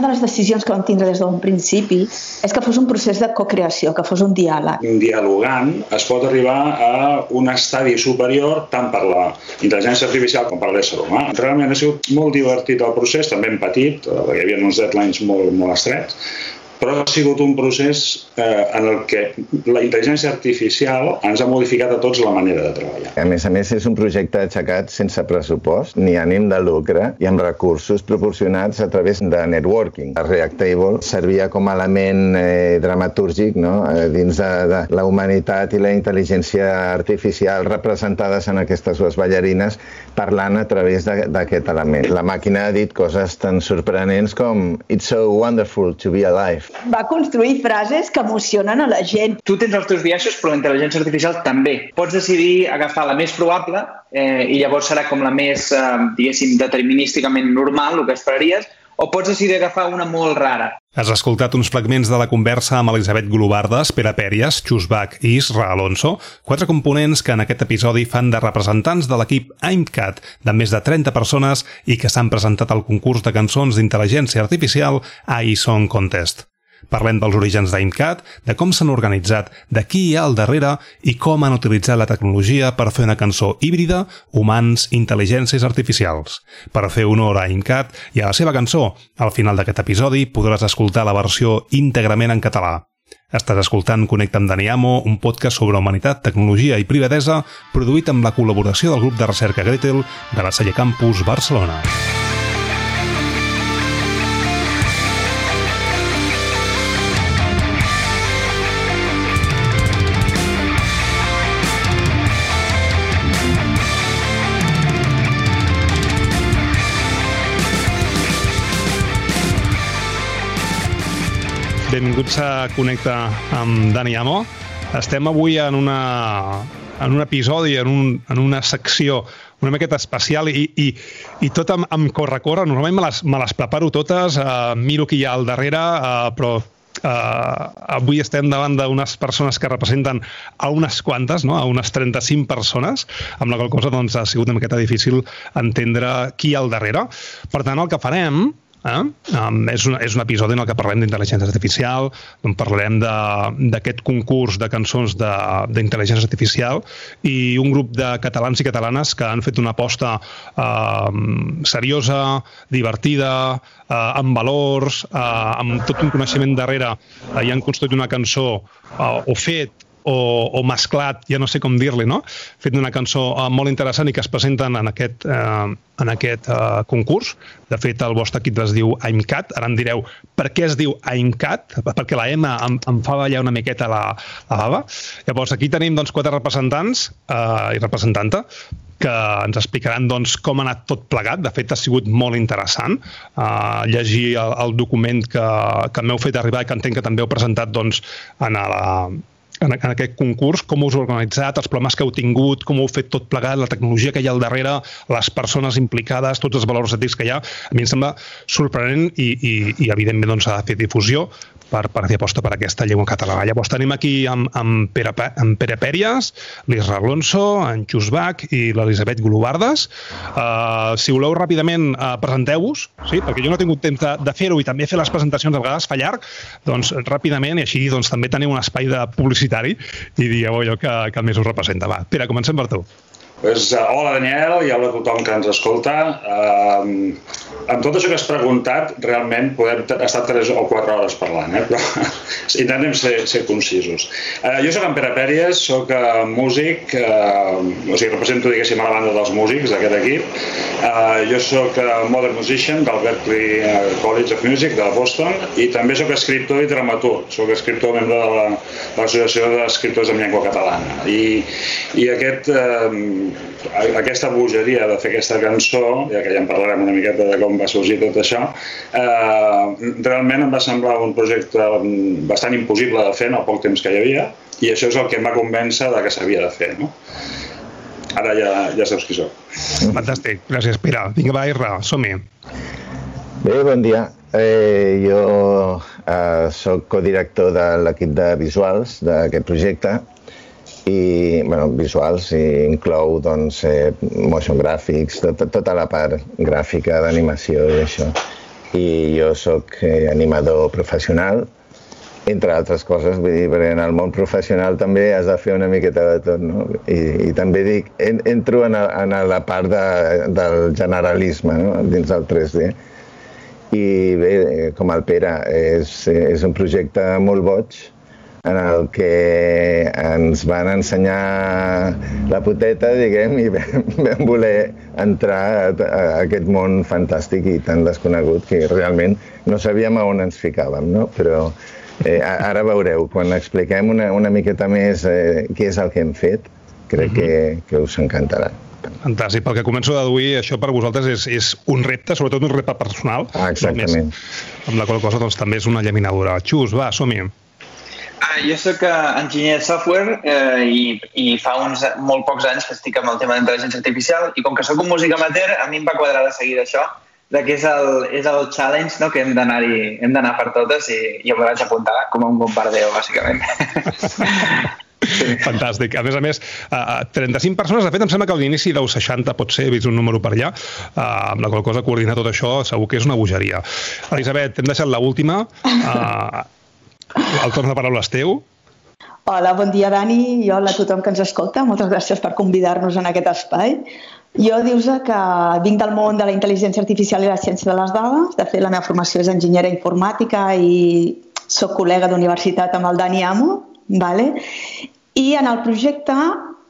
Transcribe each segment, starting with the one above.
una de les decisions que vam tindre des d'un principi és que fos un procés de co-creació, que fos un diàleg. Dialogant es pot arribar a un estadi superior tant per la intel·ligència artificial com per l'ésser humà. Realment ha sigut molt divertit el procés, també hem patit, eh, perquè hi havia uns deadlines molt, molt estrets, però ha sigut un procés eh, en el que la intel·ligència artificial ens ha modificat a tots la manera de treballar. A més a més, és un projecte aixecat sense pressupost ni ànim de lucre i amb recursos proporcionats a través de networking. El Reactable servia com a element eh, dramatúrgic no? eh, dins de, de la humanitat i la intel·ligència artificial representades en aquestes dues ballarines parlant a través d'aquest element. La màquina ha dit coses tan sorprenents com It's so wonderful to be alive va construir frases que emocionen a la gent. Tu tens els teus biaixos, però la intel·ligència artificial també. Pots decidir agafar la més probable eh, i llavors serà com la més, eh, diguéssim, determinísticament normal, el que esperaries, o pots decidir agafar una molt rara. Has escoltat uns fragments de la conversa amb Elisabet Golobardes, Pere Pèries, Xusbach i Isra Alonso, quatre components que en aquest episodi fan de representants de l'equip AIMCAT de més de 30 persones i que s'han presentat al concurs de cançons d'intel·ligència artificial a iSong Contest. Parlem dels orígens d'AIMCAT, de com s'han organitzat, de qui hi ha al darrere i com han utilitzat la tecnologia per fer una cançó híbrida, humans, intel·ligències artificials. Per fer honor a AIMCAT i a la seva cançó, al final d'aquest episodi podràs escoltar la versió íntegrament en català. Estàs escoltant Connecta amb Dani Amo, un podcast sobre humanitat, tecnologia i privadesa, produït amb la col·laboració del grup de recerca Gretel de la Salle Campus Barcelona. Benvinguts a Connecta amb Dani Amo. Estem avui en, una, en un episodi, en, un, en una secció una miqueta especial i, i, i tot amb, amb corre-corre. Normalment me les, me les preparo totes, uh, miro qui hi ha al darrere, uh, però uh, avui estem davant d'unes persones que representen a unes quantes, no? a unes 35 persones, amb la qual cosa doncs, ha sigut una miqueta difícil entendre qui hi ha al darrere. Per tant, el que farem Eh? Um, és, un, és un episodi en el que parlem d'intel·ligència artificial, on parlarem d'aquest concurs de cançons d'intel·ligència artificial i un grup de catalans i catalanes que han fet una aposta uh, seriosa, divertida, uh, amb valors, uh, amb tot un coneixement darrere uh, i han construït una cançó uh, o fet o, o mesclat, ja no sé com dir-li, no? fet una cançó uh, molt interessant i que es presenten en aquest, uh, en aquest uh, concurs. De fet, el vostre equip es diu AIMCAT. Ara em direu per què es diu AIMCAT, perquè la M em, em fa ballar una miqueta la, la bava. Llavors, aquí tenim doncs, quatre representants uh, i representanta que ens explicaran doncs, com ha anat tot plegat. De fet, ha sigut molt interessant uh, llegir el, el document que, que m'heu fet arribar i que entenc que també heu presentat doncs, en, la, en, en aquest concurs, com us heu organitzat, els problemes que heu tingut, com heu fet tot plegat, la tecnologia que hi ha al darrere, les persones implicades, tots els valors ètics que hi ha. A mi em sembla sorprenent i, i, i evidentment doncs, s'ha de fer difusió, per, per fer aposta per aquesta llengua catalana. Llavors tenim aquí amb, amb, Pere, amb Pere Pèries, l'Isra Alonso, en Xusbach i l'Elisabet Golobardes. Uh, si voleu ràpidament uh, presenteu-vos, sí? perquè jo no he tingut temps de, de fer-ho i també fer les presentacions a vegades fa llarg, doncs ràpidament i així doncs, també teniu un espai de publicitari i dieu allò que, que més us representa. Va, Pere, comencem per tu. Pues, uh, hola Daniel i hola a tothom que ens escolta. Uh, amb tot això que has preguntat, realment podem estar 3 o 4 hores parlant, eh? però intentem ser, ser concisos. Uh, jo sóc en Pere Pèries, sóc uh, músic, uh, o sigui, represento, diguéssim, a la banda dels músics d'aquest equip. Uh, jo sóc uh, modern musician del Berklee College of Music de Boston i també sóc escriptor i dramaturg. Sóc escriptor membre de l'Associació la, d'Escriptors en Llengua Catalana. I, i aquest... Uh, aquesta bogeria de fer aquesta cançó, ja que ja en parlarem una miqueta de com va sorgir tot això, eh, realment em va semblar un projecte bastant impossible de fer en el poc temps que hi havia, i això és el que em va convèncer de que s'havia de fer. No? Ara ja, ja saps qui soc. Fantàstic, gràcies, Pere. Vinga, va, Irra, som-hi. Bé, bon dia. Eh, jo eh, sóc codirector de l'equip de visuals d'aquest projecte i bueno, visuals i inclou doncs, eh, motion graphics, tot, tota la part gràfica d'animació i això. i jo sóc eh, animador professional, entre altres coses, vull dir, perquè en el món professional també has de fer una miqueta de tot, no? I, i també dic, en, entro en, a, en a la part de, del generalisme, no? dins del 3D. I bé, com el Pere, és, és un projecte molt boig, en el que ens van ensenyar la poteta, diguem, i vam, vam voler entrar a, a aquest món fantàstic i tan desconegut que realment no sabíem a on ens ficàvem, no? Però Eh, ara veureu, quan expliquem una, una miqueta més eh, què és el que hem fet, crec uh -huh. que, mhm. que us encantarà. Fantàstic. Pel que començo a deduir, això per vosaltres és, és un repte, sobretot un repte personal. Ah, exactament. Més, amb la qual cosa doncs, també és una llaminadura. Xus, va, som-hi. Ah, jo sóc uh, enginyer de software eh, i, i fa uns molt pocs anys que estic amb el tema d'intel·ligència artificial i com que sóc un músic amateur, a mi em va quadrar de seguida això de que és el, és el challenge no? que hem d'anar per totes i jo me vaig apuntar com a un bombardeo, bàsicament. Sí. Fantàstic. A més a més, uh, 35 persones, de fet, em sembla que a l'inici deu 60, pot ser, he vist un número per allà, uh, amb la qual cosa coordinar tot això segur que és una bogeria. Elisabet, hem deixat l'última. Uh, el torn de paraula és teu. Hola, bon dia, Dani, i hola a tothom que ens escolta. Moltes gràcies per convidar-nos en aquest espai. Jo dius que vinc del món de la intel·ligència artificial i la ciència de les dades. De fet, la meva formació és enginyera informàtica i sóc col·lega d'universitat amb el Dani Amo. Vale? I en el projecte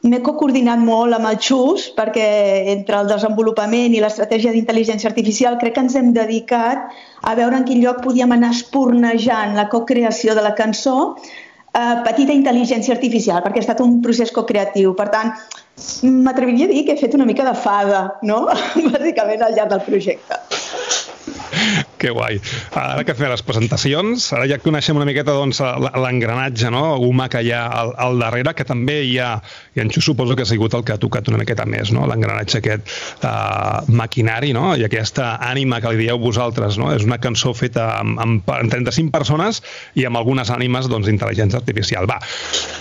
m'he coordinat molt amb el XUS perquè entre el desenvolupament i l'estratègia d'intel·ligència artificial crec que ens hem dedicat a veure en quin lloc podíem anar espornejant la co-creació de la cançó eh, petita intel·ligència artificial, perquè ha estat un procés co-creatiu. Per tant, m'atreviria a dir que he fet una mica de fada, no? Bàsicament al llarg del projecte. Que guai. Ara que fem les presentacions, ara ja coneixem una miqueta doncs, l'engranatge no? humà que hi ha al, al darrere, que també hi ha, i en Xu suposo que ha sigut el que ha tocat una miqueta més, no? l'engranatge aquest uh, maquinari no? i aquesta ànima que li dieu vosaltres. No? És una cançó feta amb, amb, amb 35 persones i amb algunes ànimes d'intel·ligència doncs, artificial. Va,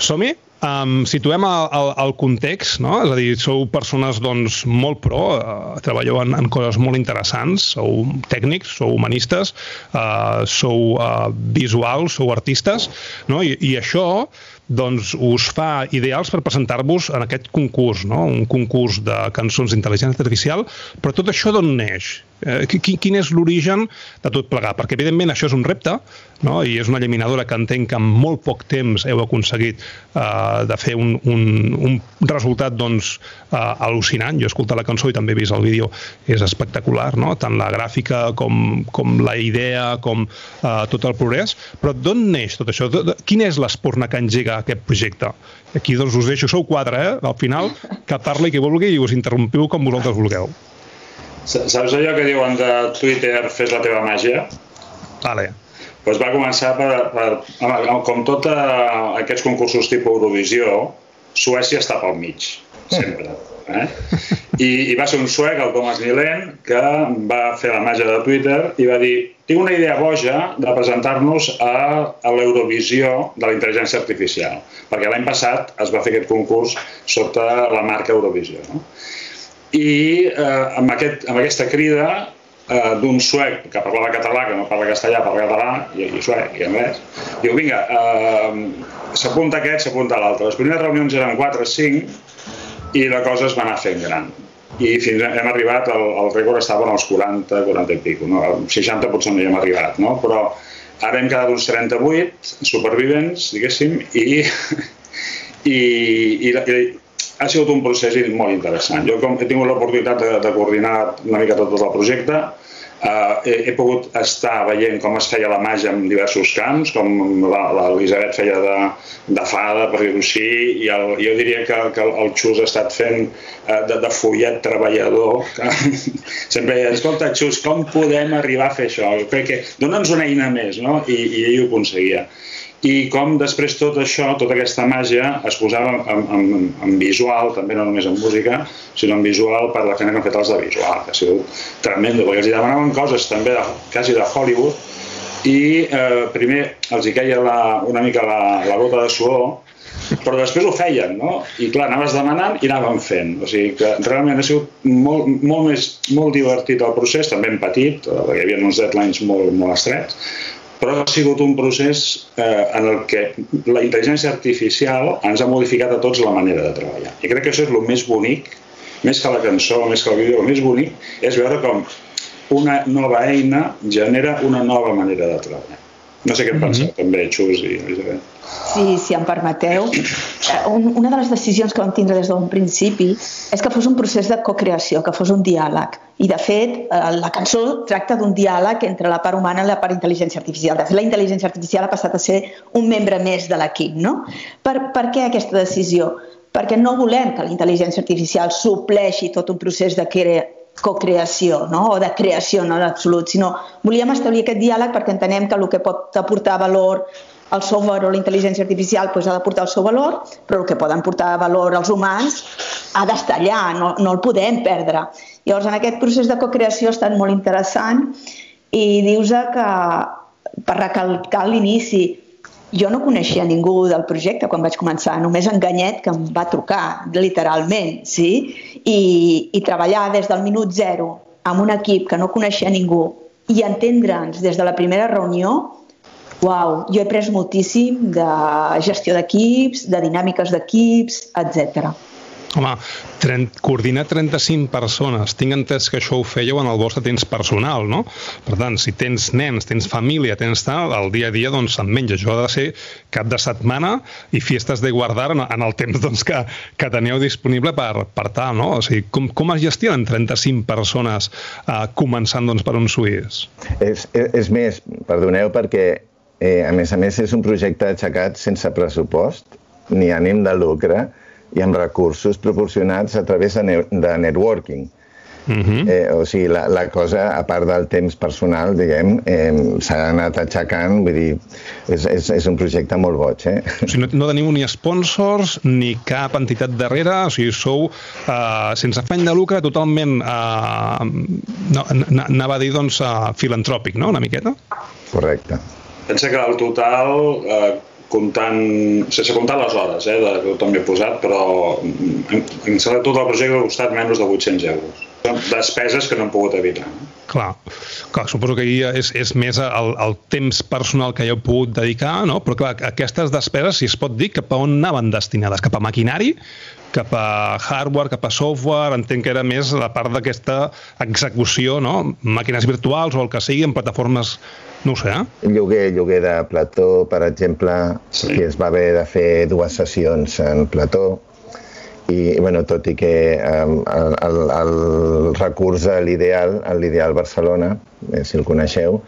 som-hi? Um, situem el, el, el context, no? és a dir, sou persones doncs, molt pro, uh, treballeu en, en coses molt interessants, sou tècnics, sou humanistes, uh, sou uh, visuals, sou artistes, no? I, i això doncs us fa ideals per presentar-vos en aquest concurs, no? un concurs de cançons d'intel·ligència artificial, però tot això d'on neix? Eh, quin és l'origen de tot plegar? Perquè, evidentment, això és un repte, no? i és una llaminadora que entenc que en molt poc temps heu aconseguit eh, de fer un, un, un resultat doncs, eh, al·lucinant. Jo he escoltat la cançó i també he vist el vídeo, és espectacular, no? tant la gràfica com, com la idea, com eh, tot el progrés. Però d'on neix tot això? Quina és l'espurna que engega aquest projecte. Aquí doncs us deixo, sou quatre, eh? Al final, que parli qui vulgui i us interrompiu com vosaltres vulgueu. Saps allò que diuen de Twitter, fes la teva màgia? Vale. Pues va començar per, per com tots aquests concursos tipus Eurovisió, Suècia està pel mig, sempre. Eh? I, I va ser un suec, el Thomas Nilen, que va fer la màgia de Twitter i va dir tinc una idea boja de presentar-nos a, a l'Eurovisió de la intel·ligència artificial, perquè l'any passat es va fer aquest concurs sota la marca Eurovisió. No? I eh, amb, aquest, amb aquesta crida eh, d'un suec que parlava català, que no parla castellà, parla català, i, i suec, i anglès, diu, vinga, eh, s'apunta aquest, s'apunta l'altre. Les primeres reunions eren 4 o 5, i la cosa es va anar fent gran i fins hem arribat, el, el rècord estava en els 40, 40 i pico, no? 60 potser no hi hem arribat, no? però ara hem quedat uns 38 supervivents, diguéssim, i, i, i, i ha sigut un procés molt interessant. Jo com he tingut l'oportunitat de, de coordinar una mica tot el projecte, Uh, he, he pogut estar veient com es feia la màgia en diversos camps, com l'Elisabet feia de, de fada, per dir-ho així, i el, jo diria que, que el Xus ha estat fent uh, de, de follet treballador. Sempre deia, escolta, Xus, com podem arribar a fer això? Perquè dona'ns una eina més, no? I, i ell ho aconseguia i com després tot això, tota aquesta màgia es posava en, en, en visual, també no només en música, sinó en visual per la feina que han fet els de visual, que ha sigut tremendo, perquè els demanaven coses també de, quasi de Hollywood i eh, primer els hi queia la, una mica la, la gota de suor però després ho feien, no? I clar, anaves demanant i anàvem fent. O sigui que realment ha sigut molt, molt, més, molt divertit el procés, també hem patit, eh, perquè hi havia uns deadlines molt, molt estrets, però ha sigut un procés eh, en el que la intel·ligència artificial ens ha modificat a tots la manera de treballar. I crec que això és el més bonic, més que la cançó, més que el vídeo, el més bonic és veure com una nova eina genera una nova manera de treballar. No sé què en penseu, mm -hmm. també, Xus i Elisabet. Sí, si em permeteu. Eh, una de les decisions que vam tindre des d'un principi és que fos un procés de co-creació, que fos un diàleg. I, de fet, eh, la cançó tracta d'un diàleg entre la part humana i la part intel·ligència artificial. De fet, la intel·ligència artificial ha passat a ser un membre més de l'equip, no? Per, per què aquesta decisió? Perquè no volem que la intel·ligència artificial supleixi tot un procés de cocreació no? o de creació no en absolut, sinó volíem establir aquest diàleg perquè entenem que el que pot aportar valor el software o la intel·ligència artificial doncs, ha de portar el seu valor, però el que poden portar valor als humans ha d'estar allà, no, no el podem perdre. Llavors, en aquest procés de cocreació ha estat molt interessant i dius que, per recalcar l'inici, jo no coneixia ningú del projecte quan vaig començar, només en Ganyet, que em va trucar, literalment, sí? I, i treballar des del minut zero amb un equip que no coneixia ningú i entendre'ns des de la primera reunió, uau, jo he pres moltíssim de gestió d'equips, de dinàmiques d'equips, etc. Home, 30, coordinar 35 persones, tinc entès que això ho fèieu en el vostre temps personal, no? Per tant, si tens nens, tens família, tens tal, el dia a dia doncs se'n menja. Això ha de ser cap de setmana i fiestes de guardar en, en el temps doncs, que, que teniu disponible per, per tal, no? O sigui, com, com es gestionen 35 persones eh, començant doncs, per un suís? És, és, és més, perdoneu, perquè eh, a més a més és un projecte aixecat sense pressupost ni ànim de lucre, i amb recursos proporcionats a través de, ne de networking. Uh mhm. -huh. eh, o sigui, la, la cosa, a part del temps personal, diguem, eh, s'ha anat aixecant, vull dir, és, és, és un projecte molt boig, eh? O sigui, no, no teniu ni sponsors ni cap entitat darrere, o sigui, sou eh, sense afany de lucre, totalment, eh, no, anava a dir, doncs, uh, filantròpic, no?, una miqueta? Correcte. Pensa que al total eh, comptant, sense comptar les hores eh, de, que tothom hi ha posat, però en, en tot el projecte ha costat menys de 800 euros. Despeses que no han pogut evitar. Clar, clar suposo que aquí és, és més el, el temps personal que hi heu pogut dedicar, no? però clar, aquestes despeses, si es pot dir, cap a on anaven destinades? Cap a maquinari? cap a hardware, cap a software, entenc que era més la part d'aquesta execució, no? màquines virtuals o el que sigui, en plataformes no ho sé, eh? Lloguer, lloguer de plató, per exemple, sí. que es va haver de fer dues sessions en plató, i bueno, tot i que um, el, el, el recurs a l'ideal, l'ideal Barcelona, eh, si el coneixeu,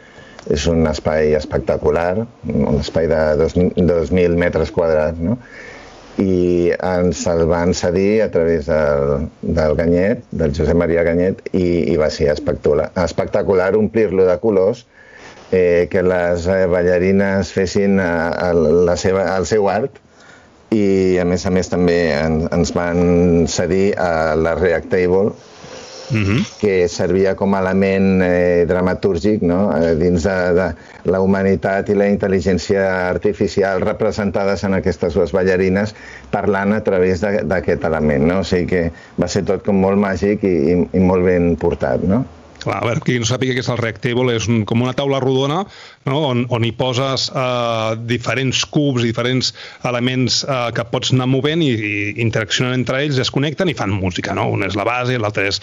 és un espai espectacular, un espai de 2.000 metres quadrats, no? i ens el van cedir a través del, del Ganyet, del Josep Maria Ganyet, i, i va ser espectacular, espectacular omplir-lo de colors eh, que les eh, ballarines fessin eh, la seva, el seu art i a més a més també en, ens van cedir a la React Table Uh mhm. -huh. que servia com a element eh, dramatúrgic no? eh, dins de, de la humanitat i la intel·ligència artificial representades en aquestes dues ballarines parlant a través d'aquest element. No? O sigui que va ser tot com molt màgic i, i, i molt ben portat. No? Clar, a veure, qui no sàpiga què és el Reactable, és un, com una taula rodona no? on, on hi poses eh, diferents cubs, diferents elements eh, que pots anar movent i, i interaccionen entre ells, es connecten i fan música. No? Un és la base, l'altre és...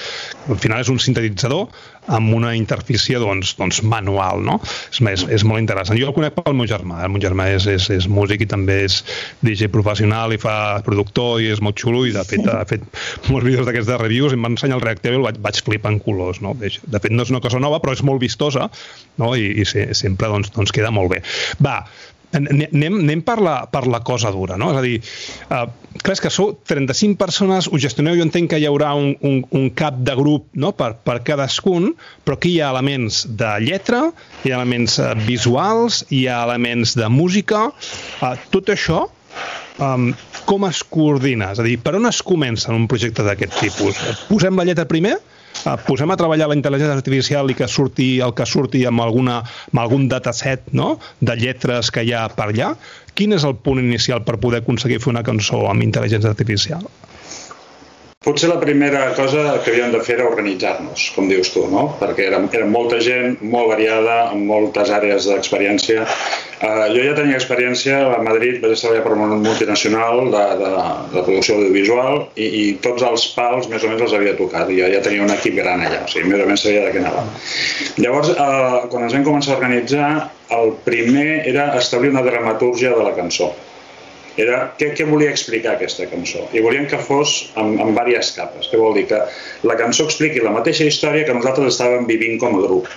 Al final és un sintetitzador amb una interfície doncs, doncs manual, no? És, és, és molt interessant. Jo el conec pel meu germà, el meu germà és, és, és músic i també és DJ professional i fa productor i és molt xulo i de fet ha fet molts vídeos d'aquests de reviews i em va ensenyar el Reactable i vaig, vaig flipar en colors, no? De fet no és una cosa nova però és molt vistosa no? I, i sempre doncs, doncs queda molt bé. Va, anem, anem per, la, per la cosa dura, no? És a dir, uh, clar, és que sou 35 persones, ho gestioneu, jo entenc que hi haurà un, un, un cap de grup no? per, per cadascun, però aquí hi ha elements de lletra, hi ha elements uh, visuals, hi ha elements de música, uh, tot això um, com es coordina? És a dir, per on es comença en un projecte d'aquest tipus? Posem la lletra primer eh, posem a treballar la intel·ligència artificial i que surti el que surti amb, alguna, amb algun dataset no? de lletres que hi ha per allà, quin és el punt inicial per poder aconseguir fer una cançó amb intel·ligència artificial? Potser la primera cosa que havíem de fer era organitzar-nos, com dius tu, no? perquè érem, érem molta gent, molt variada, amb moltes àrees d'experiència. Uh, jo ja tenia experiència a Madrid, vaig treballar per una multinacional de, de, de producció audiovisual i, i tots els pals més o menys els havia tocat. Ja, ja tenia un equip gran allà, o sigui, més o menys sabia de què anava. Llavors, uh, quan ens vam començar a organitzar, el primer era establir una dramatúrgia de la cançó era què, què volia explicar aquesta cançó. I volíem que fos en, en diverses capes. Què vol dir? Que la cançó expliqui la mateixa història que nosaltres estàvem vivint com a grup.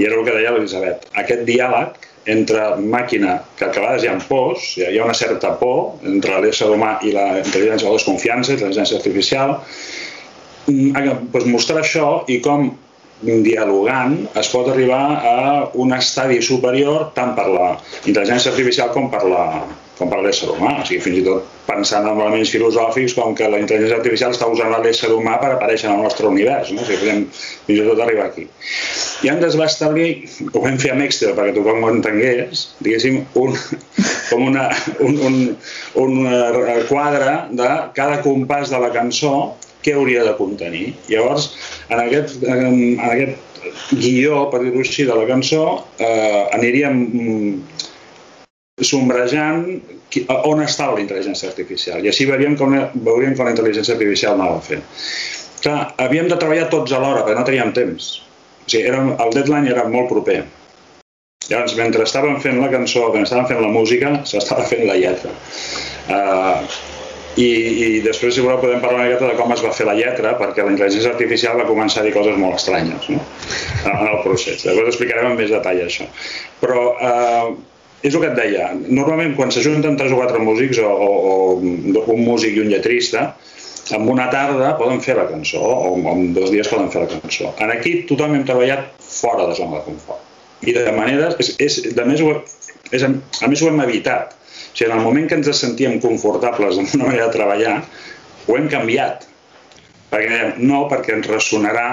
I era el que deia l'Elisabet. Aquest diàleg entre màquina, que a vegades hi ha pors, hi ha una certa por entre l'ésser humà i la intel·ligència, la desconfiança, intel·ligència artificial, doncs mostrar això i com dialogant es pot arribar a un estadi superior tant per la intel·ligència artificial com per la, com per l'ésser humà, o sigui, fins i tot pensant en elements filosòfics com que la intel·ligència artificial està usant l'ésser humà per aparèixer en el nostre univers, no? o sigui, podem fins i tot arribar aquí. I ens es va establir, ho vam fer amb Excel perquè tothom ho entengués, diguéssim, un, com una, un, un, un eh, quadre de cada compàs de la cançó què hauria de contenir. Llavors, en aquest, en aquest guió, per dir-ho així, de la cançó, eh, aniríem sombrejant on estava la intel·ligència artificial. I així veuríem com, veuríem com la intel·ligència artificial anava fent. Clar, havíem de treballar tots alhora, perquè no teníem temps. O sigui, era, el deadline era molt proper. Llavors, mentre estàvem fent la cançó, mentre estàvem fent la música, s'estava fent la lletra. Uh, i, i després, si voleu, podem parlar una miqueta de com es va fer la lletra, perquè la intel·ligència artificial va començar a dir coses molt estranyes no? en el procés. Llavors explicarem amb més detall això. Però uh, és el que et deia, normalment quan s'ajunten tres o quatre músics o, o, o un músic i un lletrista, en una tarda poden fer la cançó, o en dos dies poden fer la cançó. En aquí tothom hem treballat fora de zona de confort. I de maneres, és, és, de més, ho, és, a més ho hem evitat. O sigui, en el moment que ens sentíem confortables amb una manera de treballar, ho hem canviat. Perquè dèiem, no, perquè ens ressonarà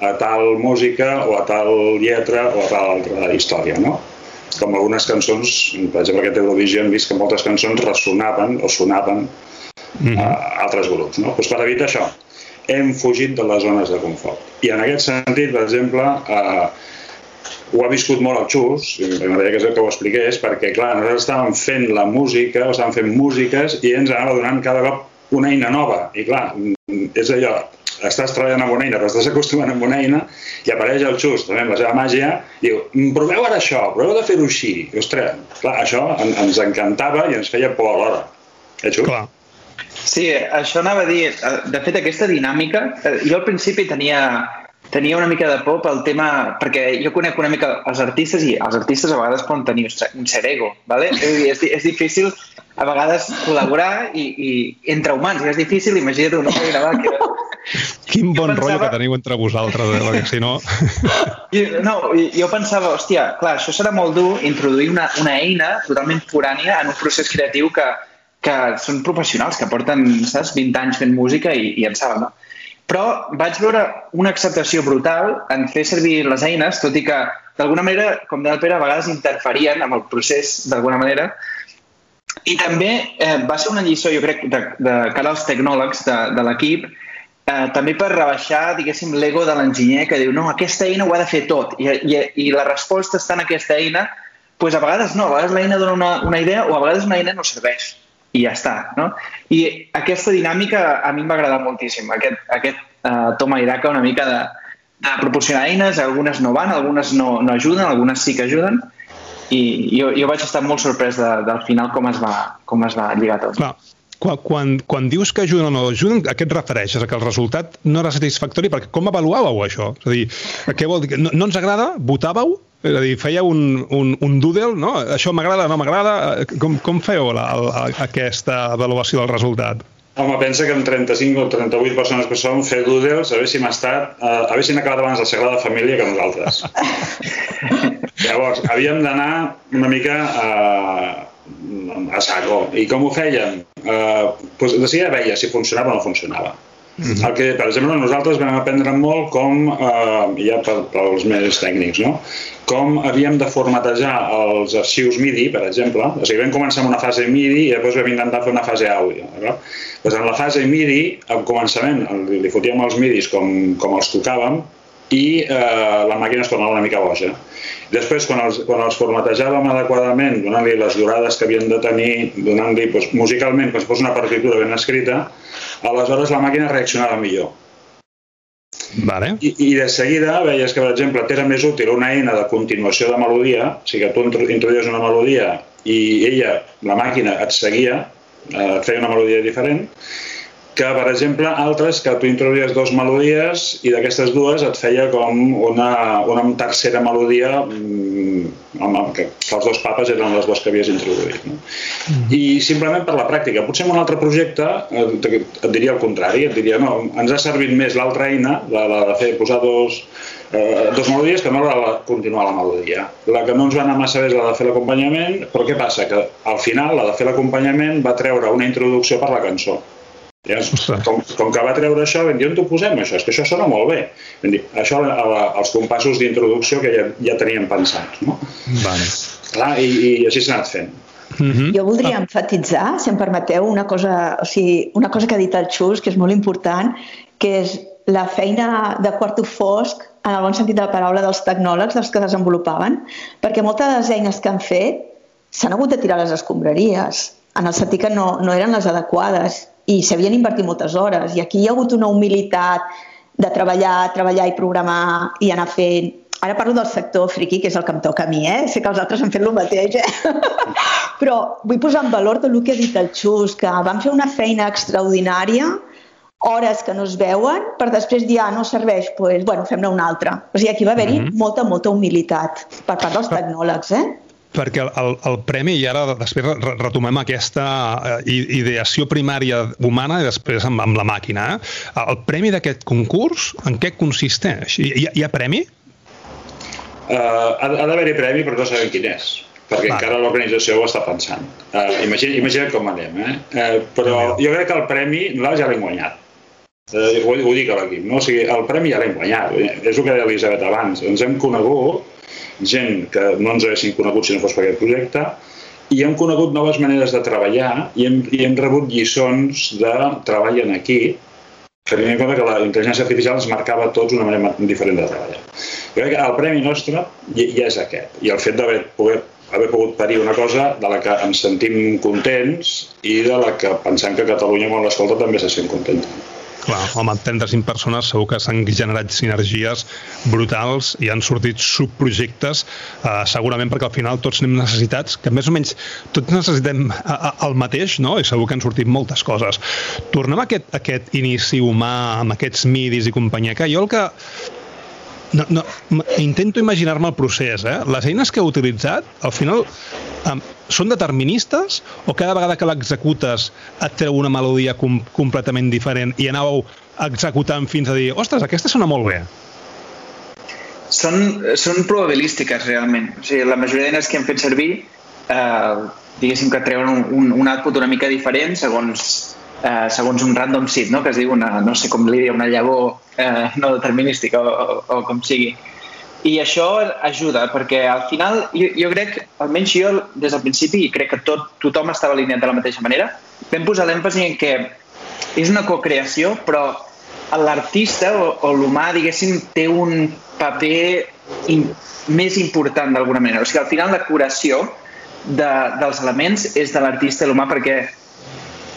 a tal música o a tal lletra o a tal altra història, no? Com algunes cançons, per exemple aquest Eurovision, hem vist que moltes cançons ressonaven o sonaven mm -hmm. a altres grups. No? Pues per evitar això, hem fugit de les zones de confort. I en aquest sentit, per exemple, eh, ho ha viscut molt el Xus, i m'agradaria que, que ho expliqués, perquè, clar, nosaltres estàvem fent la música, o estàvem fent músiques, i ens anava donant cada cop una eina nova. I, clar, és allò, estàs treballant amb una eina, però estàs acostumant amb una eina, i apareix el Xus, també amb la seva màgia, i diu, mm, proveu ara això, proveu de fer-ho així. I, ostres, clar, això ens encantava i ens feia por alhora. Eh, Xus? Clar. Sí, això anava a dir, eh, de fet, aquesta dinàmica, eh, jo al principi tenia, tenia una mica de por pel tema, perquè jo conec una mica els artistes i els artistes a vegades poden tenir un cert ego, ¿vale? és, és difícil a vegades col·laborar i, i entre humans, i és difícil, imagina't una va, que Quin bon pensava... rotllo que teniu entre vosaltres, eh? perquè si no... I, no, jo pensava, hòstia, clar, això serà molt dur introduir una, una eina totalment forània en un procés creatiu que, que són professionals, que porten, saps, 20 anys fent música i, i en saben, no? Però vaig veure una acceptació brutal en fer servir les eines, tot i que, d'alguna manera, com deia el Pere, a vegades interferien amb el procés, d'alguna manera, i també eh, va ser una lliçó, jo crec, de, de cara als tecnòlegs de, de l'equip, eh, també per rebaixar, diguéssim, l'ego de l'enginyer que diu no, aquesta eina ho ha de fer tot i, i, i la resposta està en aquesta eina doncs a vegades no, a vegades l'eina dona una, una idea o a vegades una eina no serveix i ja està, no? I aquesta dinàmica a mi em va agradar moltíssim, aquest, aquest uh, toma i daca una mica de, de proporcionar eines, algunes no van, algunes no, no ajuden, algunes sí que ajuden, i jo, jo vaig estar molt sorprès de, del final com es va, com es va lligar tot. Clar, quan, quan, quan dius que ajuden o no ajuden, a què et refereixes? A que el resultat no era satisfactori? Perquè com avaluàveu això? És a dir, què vol dir? No, no ens agrada? Votàveu? És a dir, fèieu un, un, un doodle, no? Això m'agrada, no m'agrada? Com, com feu la, la, aquesta avaluació del resultat? Home, pensa que amb 35 o 38 persones que som, fer doodles, haguéssim estat, uh, haguéssim acabat abans la Sagrada Família que nosaltres. Llavors, havíem d'anar una mica a, a saco. I com ho fèiem? Uh, pues, de seguida veia si funcionava o no funcionava. -hmm. El que, per exemple, nosaltres vam aprendre molt com, eh, ja per, pels més tècnics, no? com havíem de formatejar els arxius MIDI, per exemple. O sigui, vam començar amb una fase MIDI i després vam intentar fer una fase àudio. Doncs en la fase MIDI, al començament, li fotíem els MIDIs com, com els tocàvem, i eh, la màquina es tornava una mica boja. Després, quan els, quan els formatejàvem adequadament, donant-li les durades que havien de tenir, donant-li doncs, musicalment, quan es posa una partitura ben escrita, aleshores la màquina reaccionava millor. Vale. I, I de seguida veies que, per exemple, t'era més útil una eina de continuació de melodia, o sigui que tu introduïes una melodia i ella, la màquina, et seguia, eh, et feia una melodia diferent, que, per exemple, altres que tu introduïes dues melodies i d'aquestes dues et feia com una, una tercera melodia mm, amb, que els dos papes eren les dues que havies introduït. No? Mm. I simplement per la pràctica. Potser en un altre projecte et, et diria el contrari, et diria no, ens ha servit més l'altra eina, la, la de fer posar dos, eh, dos melodies que no la de continuar la melodia. La que no ens va anar massa bé és la de fer l'acompanyament, però què passa? Que al final la de fer l'acompanyament va treure una introducció per la cançó. Ja, com, com que va treure això, vam dir, on t'ho posem, això? És que això sona molt bé. Vam dir, això a la, als compassos d'introducció que ja, ja teníem pensats, no? Vale. Clar, i, i així s'ha anat fent. Mm -hmm. Jo voldria enfatitzar, si em permeteu, una cosa, o sigui, una cosa que ha dit el Xus, que és molt important, que és la feina de quarto fosc, en el bon sentit de la paraula, dels tecnòlegs, dels que desenvolupaven, perquè moltes de les eines que han fet s'han hagut de tirar les escombraries, en el sentit que no, no eren les adequades i s'havien invertit moltes hores. I aquí hi ha hagut una humilitat de treballar, treballar i programar i anar fent. Ara parlo del sector friqui, que és el que em toca a mi, eh? Sé que els altres han fet el mateix, eh? Però vull posar en valor tot el que ha dit el Xus, que van fer una feina extraordinària, hores que no es veuen, per després dir, ah, no serveix, doncs, pues, bueno, fem-ne una altra. O sigui, aquí va haver-hi mm -hmm. molta, molta humilitat per part dels tecnòlegs, eh? Perquè el, el premi, i ara després retomem aquesta eh, ideació primària humana i després amb, amb la màquina, eh? el premi d'aquest concurs, en què consisteix? Hi, hi, ha premi? Uh, ha, ha d'haver-hi premi, però no sabem quin és perquè Va. encara l'organització ho està pensant. Uh, imagina, imagina com anem, eh? Uh, però jo crec que el premi nosaltres ja l'hem guanyat. Uh, ho, ho dic a l'equip, no? O sigui, el premi ja l'hem guanyat. És el que deia l'Elisabet abans. Ens hem conegut gent que no ens haguessin conegut si no fos per aquest projecte, i hem conegut noves maneres de treballar i hem, i hem rebut lliçons de treball en equip, tenint en compte que la intel·ligència artificial ens marcava tots una manera diferent de treballar. Jo crec que el premi nostre ja és aquest, i el fet d'haver poder haver pogut parir una cosa de la que ens sentim contents i de la que pensem que Catalunya, quan l'escolta, també se sent contenta. Clar, home, 35 persones segur que s'han generat sinergies brutals i han sortit subprojectes, eh, segurament perquè al final tots anem necessitats, que més o menys tots necessitem eh, eh, el mateix, no? i segur que han sortit moltes coses. Tornem a aquest, a aquest inici humà, amb aquests midis i companyia, que jo el que no, no, intento imaginar-me el procés. Eh? Les eines que heu utilitzat, al final, um, són deterministes o cada vegada que l'executes et treu una melodia com, completament diferent i anàveu executant fins a dir ostres, aquesta sona molt bé? Són, són probabilístiques, realment. O sigui, la majoria d'eines que hem fet servir eh, diguéssim que treuen un, un, un output una mica diferent segons eh, segons un random seed, no? que es diu una, no sé com li diria, una llavor eh, no determinística o, o, o com sigui. I això ajuda, perquè al final jo, jo crec, almenys jo des del principi, i crec que tot, tothom estava alineat de la mateixa manera, vam posar l'èmfasi en que és una cocreació, però l'artista o, o l'humà, diguéssim, té un paper in, més important d'alguna manera. O sigui, al final la curació de, dels elements és de l'artista i l'humà perquè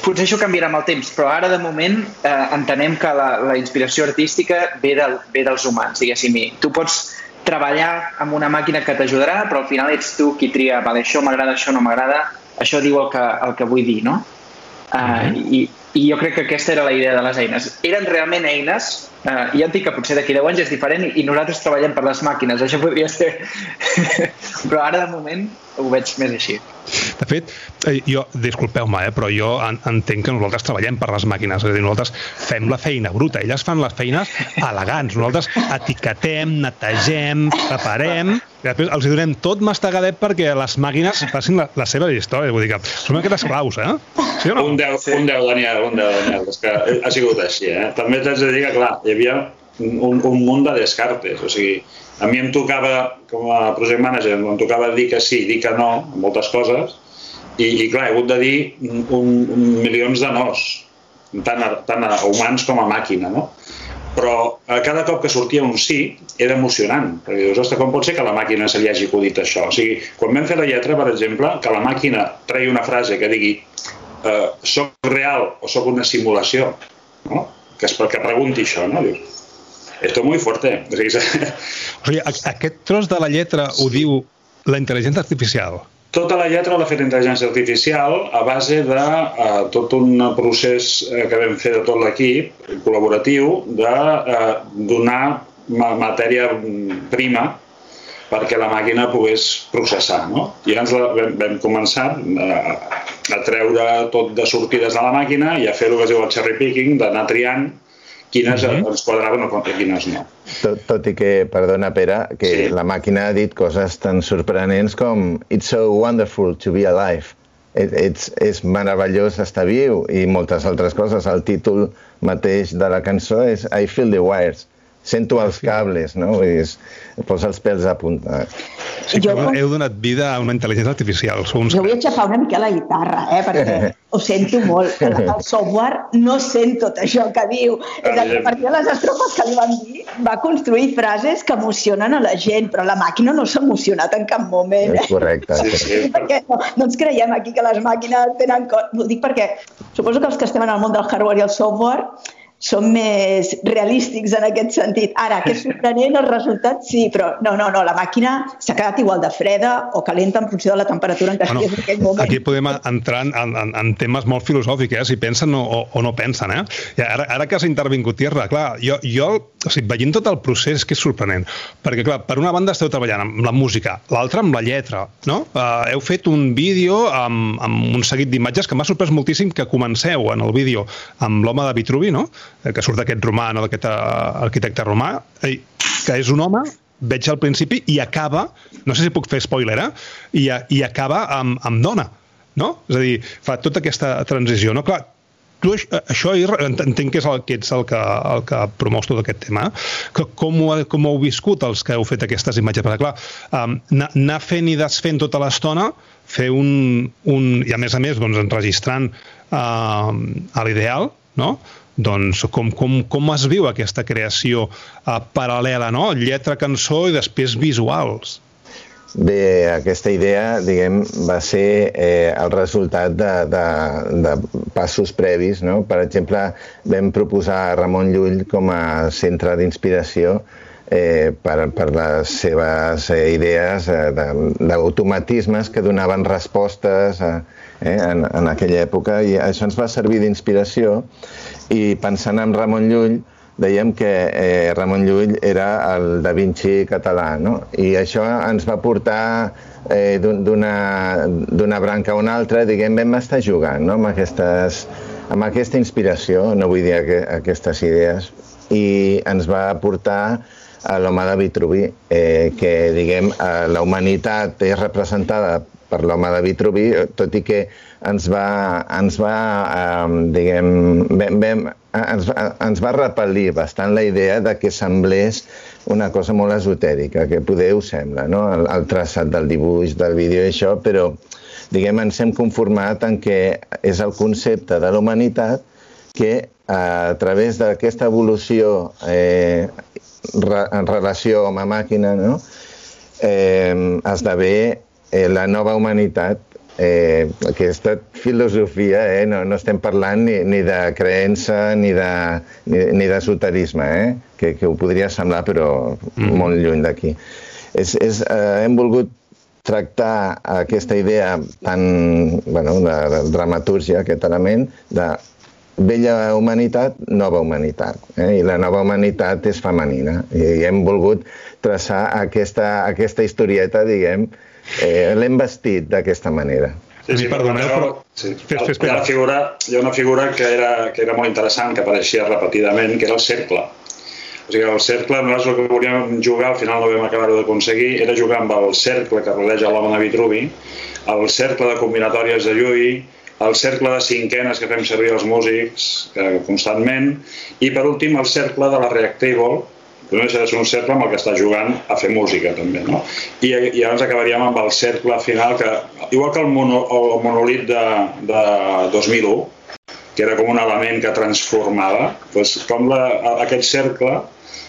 potser això canviarà amb el temps, però ara de moment eh, entenem que la, la inspiració artística ve, del, ve dels humans, diguéssim. I tu pots treballar amb una màquina que t'ajudarà, però al final ets tu qui tria, vale, això m'agrada, això no m'agrada, això diu el que, el que vull dir, no? Uh, uh -huh. i, I jo crec que aquesta era la idea de les eines. Eren realment eines, uh, ja et dic que potser d'aquí 10 anys és diferent i, i nosaltres treballem per les màquines, això podria ser... però ara de moment ho veig més així. De fet, eh, jo, disculpeu-me, eh, però jo en, entenc que nosaltres treballem per les màquines, és a dir, nosaltres fem la feina bruta, elles fan les feines elegants, nosaltres etiquetem, netegem, preparem, i després els donem tot mastegadet perquè les màquines facin la, la seva història, vull dir que som aquestes claus, eh? Sí o no? Un 10, sí. un 10, Daniel, un 10, Daniel, és que ha sigut així, eh? També t'haig de dir que, clar, hi havia un, un munt de descartes, o sigui, a mi em tocava, com a project manager, em tocava dir que sí, dir que no, a moltes coses, i, i clar, he hagut de dir un, un, milions de nos, tant a, tant a humans com a màquina, no? Però a cada cop que sortia un sí era emocionant, perquè dius, ostres, com pot ser que la màquina se li hagi acudit això? O sigui, quan vam fer la lletra, per exemple, que la màquina tregui una frase que digui eh, soc real o soc una simulació, no? que, es, que pregunti això, no? Dius, esto es muy fuerte. O sigui, aquest tros de la lletra ho diu la intel·ligència artificial. Tota la lletra l'ha fet intel·ligència artificial a base de uh, tot un procés uh, que vam fer de tot l'equip col·laboratiu de uh, donar ma matèria prima perquè la màquina pogués processar. No? I llavors la, vam, vam començar a, a treure tot de sortides de la màquina i a fer el que es diu el cherry picking, d'anar triant quines uh -huh. ens quadraven o quines no. Tot, tot i que, perdona Pere, que sí. la màquina ha dit coses tan sorprenents com It's so wonderful to be alive. It's, és meravellós estar viu i moltes altres coses. El títol mateix de la cançó és I feel the wires sento els cables, no? Vull dir, posa els pèls a punta. Sí jo, heu donat vida a una intel·ligència artificial. Sou uns jo vull aixafar una mica la guitarra, eh, perquè ho sento molt. El software no sent tot això que diu. És a dir, a partir de les estrofes que li van dir, va construir frases que emocionen a la gent, però la màquina no s'ha emocionat en cap moment. És correcte. Sí, sí. Perquè no, no ens creiem aquí que les màquines tenen... Ho dic perquè suposo que els que estem en el món del hardware i el software són més realístics en aquest sentit. Ara, que és sorprenent el resultat, sí, però no, no, no, la màquina s'ha quedat igual de freda o calenta en funció de la temperatura en què bueno, estigués en aquell moment. Aquí podem entrar en, en, en temes molt filosòfics, eh? si pensen o, o no pensen. Eh? I ara, ara que has intervingut, Tierra, clar, jo, jo o sigui, veient tot el procés que és sorprenent, perquè clar, per una banda esteu treballant amb la música, l'altra amb la lletra, no? Uh, heu fet un vídeo amb, amb un seguit d'imatges que m'ha sorprès moltíssim que comenceu en el vídeo amb l'home de Vitruvi, no? Eh, que surt aquest romà, no, d'aquest eh, arquitecte romà, eh, que és un home, veig al principi, i acaba, no sé si puc fer spoiler, eh? I, i acaba amb, amb dona, no? És a dir, fa tota aquesta transició, no? Clar, tu això entenc que és el que ets el que, el que promous tot aquest tema. Que com, ho, com ho heu viscut els que heu fet aquestes imatges? Perquè, clar, um, anar fent i desfent tota l'estona, fer un, un... i a més a més, doncs, enregistrant uh, a l'ideal, no? Doncs com, com, com es viu aquesta creació uh, paral·lela, no? Lletra, cançó i després visuals. Bé, aquesta idea, diguem, va ser eh, el resultat de, de, de passos previs, no? Per exemple, vam proposar a Ramon Llull com a centre d'inspiració eh, per, per les seves eh, idees eh, d'automatismes que donaven respostes a, eh, en, en aquella època i això ens va servir d'inspiració i pensant en Ramon Llull dèiem que eh, Ramon Llull era el Da Vinci català, no? I això ens va portar eh, d'una branca a una altra, diguem, vam estar jugant no? amb, aquestes, amb aquesta inspiració, no vull dir que, aquestes idees, i ens va portar a l'home de Vitruvi, eh, que, diguem, eh, la humanitat és representada per l'home de Vitruvi, tot i que ens va, ens va eh, diguem, vam, vam, ens, va, ens va repel·lir bastant la idea de que semblés una cosa molt esotèrica, que poder ho sembla, no? el, el traçat del dibuix, del vídeo i això, però diguem, ens hem conformat en que és el concepte de la humanitat que a través d'aquesta evolució eh, en relació amb la màquina no? eh, esdevé eh, la nova humanitat eh, aquesta filosofia, eh, no, no estem parlant ni, ni de creença ni de, ni, ni d'esoterisme, eh, que, que ho podria semblar, però mm. molt lluny d'aquí. És, és, eh, hem volgut tractar aquesta idea tan, bueno, de, de dramatúrgia, aquest element, de vella humanitat, nova humanitat. Eh? I la nova humanitat és femenina. I hem volgut traçar aquesta, aquesta historieta, diguem, eh, l'hem vestit d'aquesta manera. Sí, sí, perdoneu, però... Sí. Fes, fes, hi, ha una figura, hi ha una figura que era, que era molt interessant, que apareixia repetidament, que era el cercle. O sigui, el cercle, nosaltres el que volíem jugar, al final no vam acabar d'aconseguir, era jugar amb el cercle que rodeja l'home de Vitruvi, el cercle de combinatòries de Llull, el cercle de cinquenes que fem servir els músics eh, constantment, i per últim el cercle de la Reactable, no deixa de ser un cercle amb el que està jugant a fer música també, no? I, i llavors acabaríem amb el cercle final que, igual que el, mono, el monolit de, de 2001 que era com un element que transformava doncs com la, aquest cercle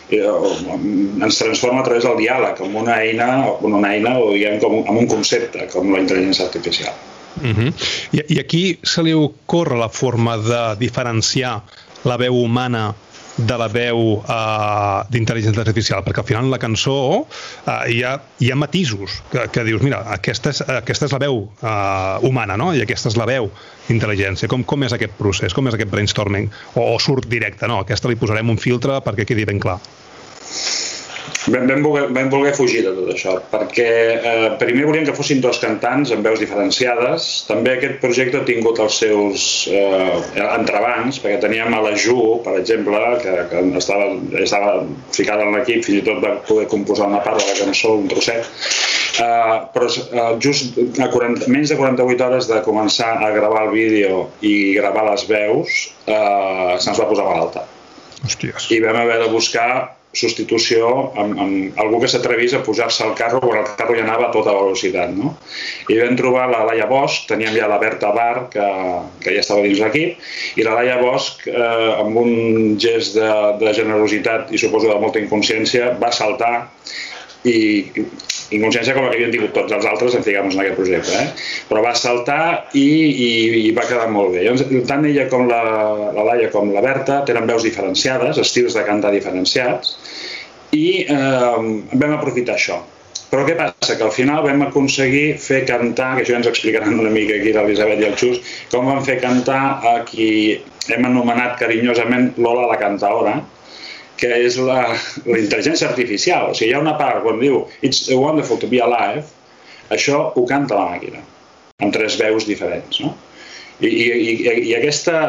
eh, ens transforma a través del diàleg com una eina, una eina o diguem com amb un concepte com la intel·ligència artificial Uh -huh. I, I aquí se li ocorre la forma de diferenciar la veu humana de la veu uh, d'intel·ligència artificial, perquè al final la cançó uh, hi, ha, hi ha matisos que, que dius, mira, aquesta és, aquesta és la veu uh, humana, no? I aquesta és la veu d'intel·ligència. Com, com és aquest procés? Com és aquest brainstorming? O, o surt directe, no? Aquesta li posarem un filtre perquè quedi ben clar. Vam, vam, voler, vam voler fugir de tot això, perquè eh, primer volíem que fossin dos cantants amb veus diferenciades. També aquest projecte ha tingut els seus eh, entrebancs, perquè teníem a la Ju, per exemple, que, que estava, estava ficada en l'equip, fins i tot va poder composar una part de la cançó, un trosset, eh, però eh, just a 40, menys de 48 hores de començar a gravar el vídeo i gravar les veus, eh, se'ns va posar malalta. Hòsties. I vam haver de buscar substitució amb, amb algú que s'atrevís a pujar-se al carro quan el carro ja anava a tota velocitat. No? I vam trobar la Laia Bosch, teníem ja la Berta Bar, que, que ja estava dins l'equip, i la Laia Bosch, eh, amb un gest de, de generositat i suposo de molta inconsciència, va saltar i inconsciència com la que havien tingut tots els altres en en aquest projecte, eh? però va saltar i, i, i va quedar molt bé. Llavors, tant ella com la, la Laia com la Berta tenen veus diferenciades, estils de cantar diferenciats, i eh, vam aprofitar això. Però què passa? Que al final vam aconseguir fer cantar, que això ens explicaran una mica aquí l'Elisabet i el Xus, com vam fer cantar a qui hem anomenat carinyosament Lola la cantaora, que és la, la intel·ligència artificial. O sigui, hi ha una part quan diu It's wonderful to be alive, això ho canta la màquina, amb tres veus diferents. No? I, i, i aquesta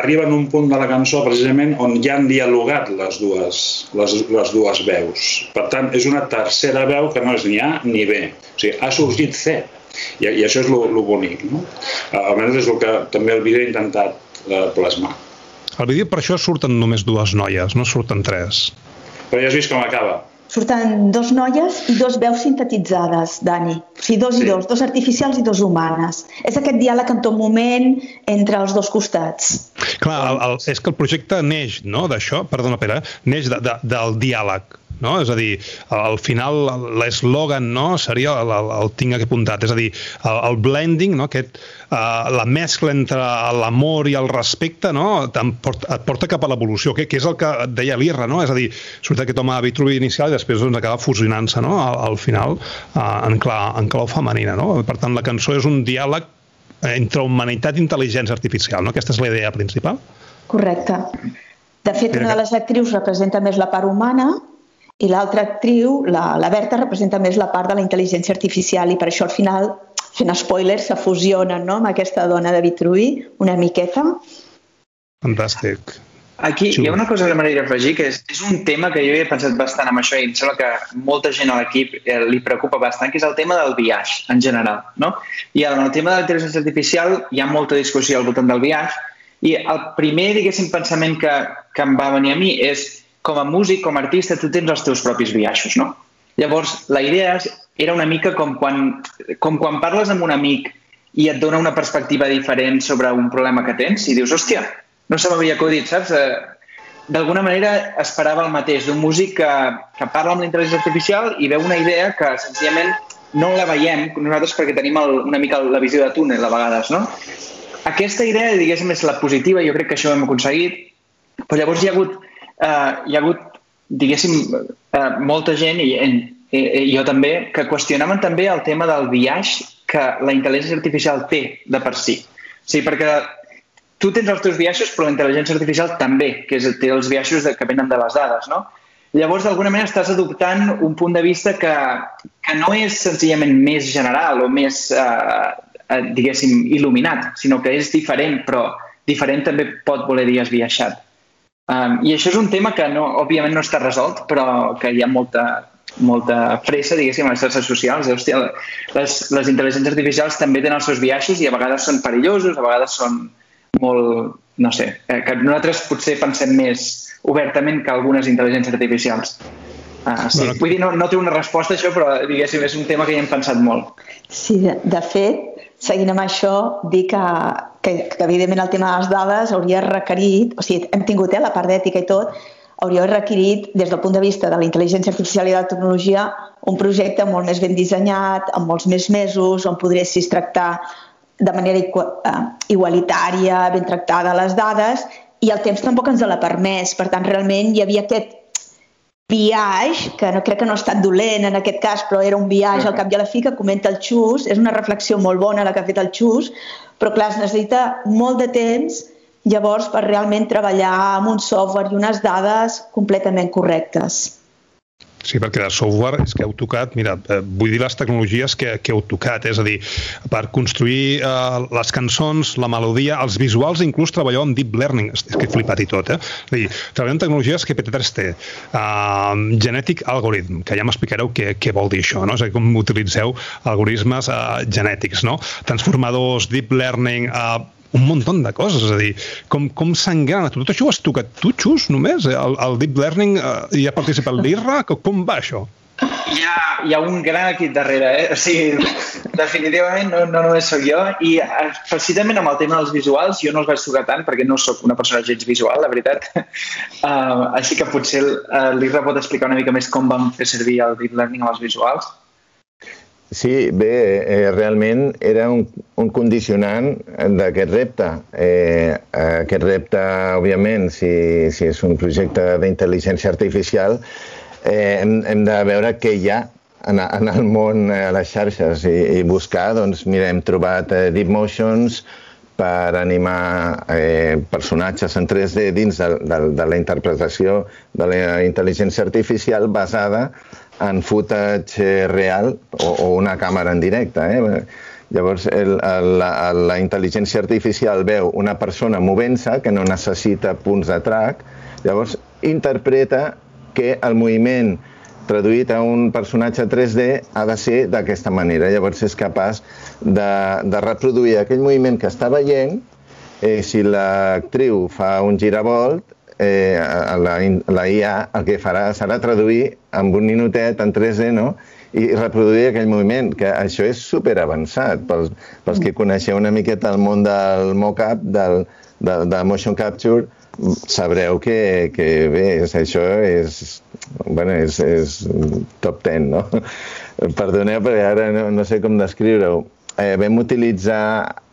arriba en un punt de la cançó precisament on ja han dialogat les dues, les, les dues veus. Per tant, és una tercera veu que no és ni A ni B. O sigui, ha sorgit C. I, i això és el bonic. No? Almenys és el que també el vídeo ha intentat eh, plasmar. Al vídeo per això surten només dues noies, no surten tres. Però ja has vist com acaba. Surten dos noies i dos veus sintetitzades, Dani. O sigui, dos sí. i dos, dos artificials i dos humanes. És aquest diàleg en tot moment entre els dos costats. Clar, el, el, és que el projecte neix no, d'això, perdona Pere, neix de, de, del diàleg no? És a dir, al final l'eslògan no, seria el, el, el tinc aquí apuntat, és a dir, el, el blending, no, aquest, uh, la mescla entre l'amor i el respecte no, porta, et porta cap a l'evolució, que, que és el que deia l'Irra, no? és a dir, surt aquest home Vitruvi inicial i després doncs, acaba fusionant-se no, al, al final uh, en, clau, en clau femenina. No? Per tant, la cançó és un diàleg entre humanitat i intel·ligència artificial, no? Aquesta és la idea principal. Correcte. De fet, una de les actrius representa més la part humana i l'altra actriu, la, la Berta, representa més la part de la intel·ligència artificial i per això al final, fent spoilers, se fusionen no? amb aquesta dona de Vitruvi una miqueta. Fantàstic. Aquí hi ha una cosa que m'agradaria afegir, que és, és un tema que jo he pensat bastant amb això i em sembla que molta gent a l'equip eh, li preocupa bastant, que és el tema del viatge en general. No? I en el tema de la intel·ligència artificial hi ha molta discussió al voltant del viatge i el primer, diguéssim, pensament que, que em va venir a mi és com a músic, com a artista, tu tens els teus propis viatges, no? Llavors, la idea era una mica com quan, com quan parles amb un amic i et dona una perspectiva diferent sobre un problema que tens i dius, hòstia, no se m'havia acudit, saps? Eh, d'alguna manera esperava el mateix d'un músic que, que parla amb la intel·ligència artificial i veu una idea que senzillament no la veiem nosaltres perquè tenim el, una mica la visió de túnel a vegades, no? Aquesta idea, diguéssim, és la positiva, jo crec que això ho hem aconseguit, però llavors hi ha hagut eh, hi ha hagut, diguéssim, eh, molta gent, i, i, i jo també, que qüestionaven també el tema del viatge que la intel·ligència artificial té de per si. O sigui, perquè tu tens els teus viatges, però la intel·ligència artificial també, que és, té els viatges que venen de les dades, no? Llavors, d'alguna manera, estàs adoptant un punt de vista que, que no és senzillament més general o més eh, eh, diguéssim, il·luminat, sinó que és diferent, però diferent també pot voler dir esbiaixat. Um, I això és un tema que no, òbviament no està resolt, però que hi ha molta, molta pressa, diguéssim, a les xarxes socials. Hòstia, les, les intel·ligències artificials també tenen els seus biaixos i a vegades són perillosos, a vegades són molt, no sé, eh, que nosaltres potser pensem més obertament que algunes intel·ligències artificials. Uh, sí, bueno, vull dir, no, no té una resposta això, però diguéssim, és un tema que hi hem pensat molt. Sí, de, de fet, seguint amb això, dir que, que, que evidentment el tema de les dades hauria requerit, o sigui, hem tingut eh, la part d'ètica i tot, hauria requerit, des del punt de vista de la intel·ligència artificial i de la tecnologia, un projecte molt més ben dissenyat, amb molts més mesos, on podressis tractar de manera eh, igualitària, ben tractada les dades, i el temps tampoc ens l'ha permès. Per tant, realment hi havia aquest viatge, que no crec que no ha estat dolent en aquest cas, però era un viatge al cap i a la fi que comenta el Xus, és una reflexió molt bona la que ha fet el Xus, però clar, es necessita molt de temps llavors per realment treballar amb un software i unes dades completament correctes. Sí, perquè de software és que heu tocat, mira, eh, vull dir les tecnologies que, que heu tocat, és a dir, per construir eh, les cançons, la melodia, els visuals, inclús treballeu amb deep learning, és que he flipat i tot, eh? És a dir, treballeu amb tecnologies que GPT-3T, eh, Genetic Algorithm, que ja m'explicareu què, què vol dir això, no? És a dir, com utilitzeu algoritmes eh, genètics, no? Transformadors, deep learning, eh, un munt de coses, és a dir, com, com s'engrana. Tot això ho has tocat tu, Xus, només? El, el Deep Learning eh, hi ha participat l'IRRA? Com va això? Hi ha, hi ha un gran equip darrere, eh? O sigui, definitivament no, no només sóc jo i eh, precisament amb el tema dels visuals jo no els vaig tocar tant perquè no sóc una persona gens visual, la veritat. Uh, així que potser uh, l'Irra pot explicar una mica més com vam fer servir el Deep Learning amb els visuals. Sí, bé, eh, realment era un, un condicionant d'aquest repte. Eh, aquest repte, òbviament, si, si és un projecte d'intel·ligència artificial, eh, hem, hem de veure què hi ha en, en el món, a les xarxes, i, i buscar, doncs, mira, hem trobat eh, Deep Motions per animar eh, personatges en 3D dins de, de, de la interpretació de la intel·ligència artificial basada en footage real o, o una càmera en directe. Eh? Llavors, el, el, la, la intel·ligència artificial veu una persona movent-se que no necessita punts de trac, llavors interpreta que el moviment traduït a un personatge 3D ha de ser d'aquesta manera. Llavors és capaç de, de reproduir aquell moviment que està veient, eh, si l'actriu fa un giravolt, eh, la, la IA el que farà serà traduir amb un minutet en 3D, no?, i reproduir aquell moviment, que això és super avançat pels, pels que coneixeu una miqueta el món del mock-up, del, de, de motion capture, sabreu que, que bé, això és, bueno, és, és top 10, no? Perdoneu, perquè ara no, no sé com descriure-ho. Eh, vam utilitzar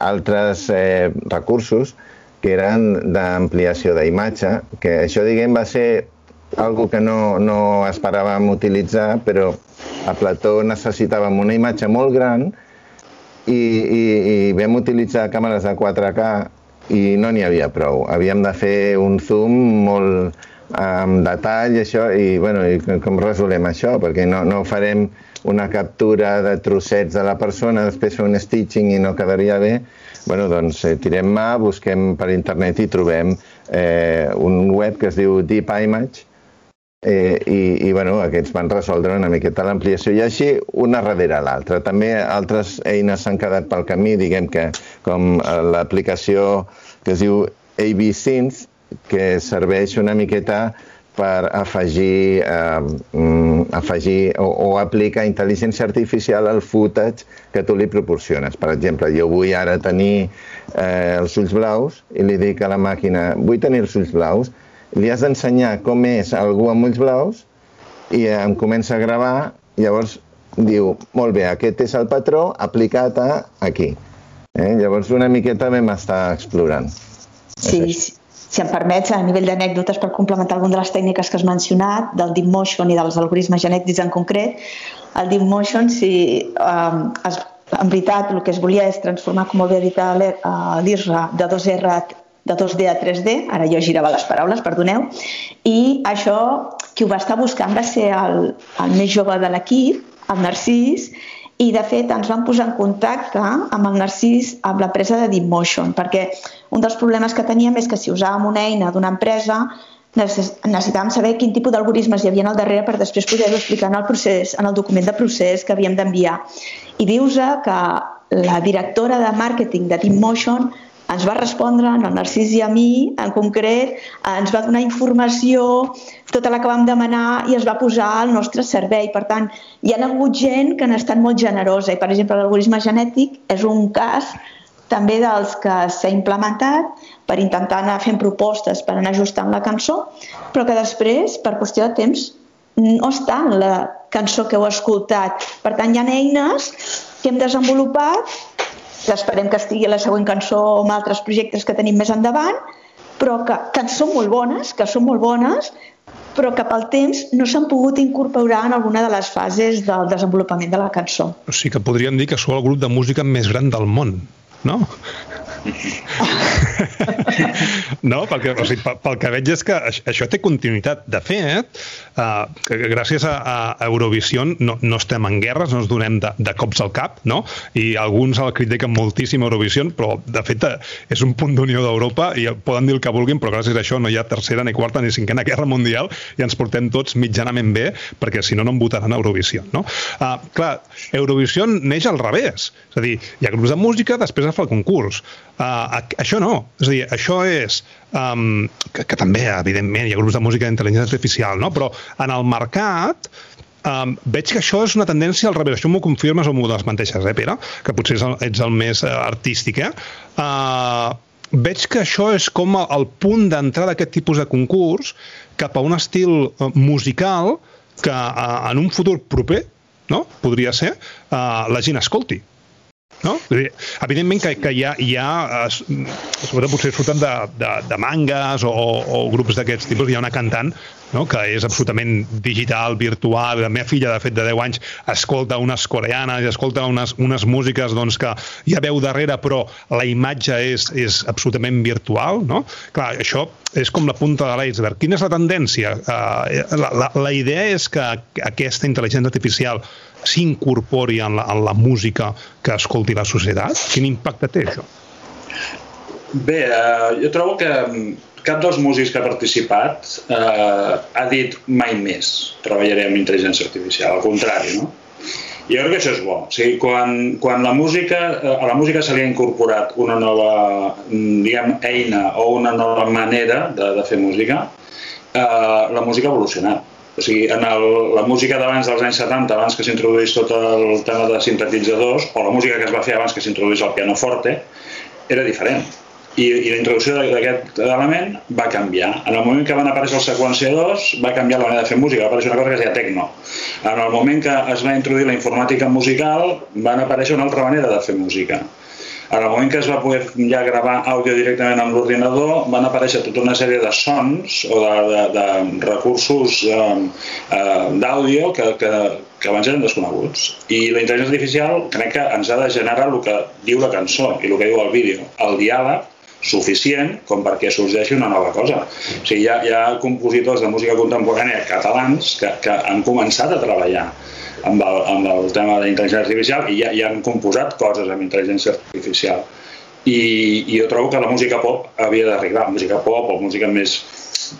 altres eh, recursos que eren d'ampliació d'imatge, que això, diguem, va ser algo que no, no esperàvem utilitzar, però a Plató necessitàvem una imatge molt gran i, i, i vam utilitzar càmeres de 4K i no n'hi havia prou. Havíem de fer un zoom molt amb detall i això, i, bueno, i com resolem això? Perquè no, no farem una captura de trossets de la persona, després fer un stitching i no quedaria bé, bueno, doncs eh, tirem mà, busquem per internet i trobem eh, un web que es diu Deep Image eh, i, i bueno, aquests van resoldre una miqueta l'ampliació i així una darrere l'altra. També altres eines s'han quedat pel camí, diguem que com eh, l'aplicació que es diu AB Synth, que serveix una miqueta per afegir, eh, afegir o, o aplicar intel·ligència artificial al footage que tu li proporciones. Per exemple, jo vull ara tenir eh, els ulls blaus i li dic a la màquina vull tenir els ulls blaus, li has d'ensenyar com és algú amb ulls blaus i em comença a gravar, llavors diu, molt bé, aquest és el patró aplicat a aquí. Eh? Llavors una miqueta vam estar explorant. Sí, sí si em permets, a nivell d'anècdotes per complementar alguna de les tècniques que has mencionat, del Deep Motion i dels algoritmes genètics en concret, el Deep Motion, si um, es, en veritat el que es volia és transformar, com ha dit l'IRRA, de 2R de 2D a 3D, ara jo girava les paraules, perdoneu, i això, qui ho va estar buscant va ser el, el més jove de l'equip, el Narcís, i de fet ens vam posar en contacte amb el Narcís amb l'empresa de Deepmotion perquè un dels problemes que teníem és que si usàvem una eina d'una empresa necessitàvem saber quin tipus d'algoritmes hi havia al darrere per després poder-ho explicar en el procés, en el document de procés que havíem d'enviar. I dius que la directora de màrqueting de Deepmotion ens va respondre, en el Narcís i a mi, en concret, ens va donar informació, tota la que vam demanar i es va posar al nostre servei. Per tant, hi ha hagut gent que n'ha estat molt generosa i, per exemple, l'algoritme genètic és un cas també dels que s'ha implementat per intentar anar fent propostes per anar ajustant la cançó, però que després, per qüestió de temps, no està en la cançó que heu escoltat. Per tant, hi ha eines que hem desenvolupat que esperem que estigui a la següent cançó o amb altres projectes que tenim més endavant, però que, que són molt bones, que són molt bones, però que pel temps no s'han pogut incorporar en alguna de les fases del desenvolupament de la cançó. O sigui que podríem dir que sou el grup de música més gran del món, no? No, perquè, o sigui, pel, pel que veig és que això té continuïtat. De fet, eh, gràcies a, a Eurovision no, no estem en guerres, no ens donem de, de cops al cap, no? I alguns el critiquen moltíssim Eurovision, però de fet eh, és un punt d'unió d'Europa i poden dir el que vulguin, però gràcies a això no hi ha tercera ni quarta ni cinquena guerra mundial i ens portem tots mitjanament bé, perquè si no, no en votaran a Eurovision, no? Uh, clar, Eurovision neix al revés. És a dir, hi ha grups de música, després es fa el concurs. Uh, això no. És a dir, això és... Um, que, que també, evidentment, hi ha grups de música d'intel·ligència artificial, no? Però en el mercat um, veig que això és una tendència al revés. Això m'ho confirmes o m'ho desmenteixes, eh, Pere? Que potser ets el, ets el més uh, artístic, eh? Uh, veig que això és com el punt d'entrada d'aquest tipus de concurs cap a un estil musical que uh, en un futur proper no? podria ser, uh, la gent escolti. No? Evidentment que, que hi ha, hi ha sobretot potser surten de, de, de mangas o, o grups d'aquests tipus, hi ha una cantant no? que és absolutament digital, virtual. La meva filla, de fet, de 10 anys, escolta unes coreanes escolta unes, unes músiques doncs, que hi ha veu darrere, però la imatge és, és absolutament virtual. No? Clar, això és com la punta de l'iceberg. Quina és la tendència? Uh, la, la, la idea és que aquesta intel·ligència artificial s'incorpori en, la, en la música que escolti la societat? Quin impacte té això? Bé, eh, jo trobo que mm, cap dels músics que ha participat eh, ha dit mai més treballaré amb intel·ligència artificial, al contrari, no? Jo crec que això és bo. O sigui, quan, quan la música, eh, a la música se li ha incorporat una nova mm, diguem, eina o una nova manera de, de fer música, eh, la música ha evolucionat o sigui, en el, la música d'abans dels anys 70, abans que s'introduís tot el tema de sintetitzadors, o la música que es va fer abans que s'introduís el pianoforte, era diferent. I, i la introducció d'aquest element va canviar. En el moment que van aparèixer els seqüenciadors, va canviar la manera de fer música, va aparèixer una cosa que es deia techno. En el moment que es va introduir la informàtica musical, van aparèixer una altra manera de fer música. En el moment que es va poder ja gravar àudio directament amb l'ordinador, van aparèixer tota una sèrie de sons o de, de, de recursos eh, eh, d'àudio que, que, que abans eren desconeguts. I la intel·ligència artificial crec que ens ha de generar el que diu la cançó i el que diu el vídeo, el diàleg suficient com perquè sorgeixi una nova cosa. O sigui, hi ha, hi ha compositors de música contemporània catalans que, que han començat a treballar amb el, amb el tema de la intel·ligència artificial i ja, ja han composat coses amb intel·ligència artificial. I, i jo trobo que la música pop havia d'arribar, música pop o música més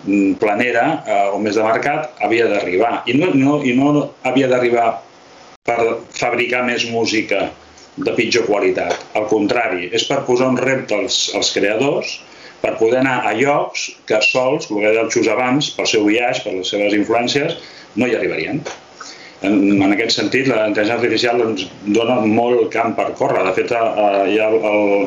mm, planera eh, o més de mercat havia d'arribar. I no, no, I no havia d'arribar per fabricar més música de pitjor qualitat. Al contrari, és per posar un repte als, als creadors per poder anar a llocs que sols, el que deia el Xus abans, pel seu viatge, per les seves influències, no hi arribarien. En, en aquest sentit, la intel·ligència artificial ens dona molt camp per córrer. De fet, eh, hi ha el,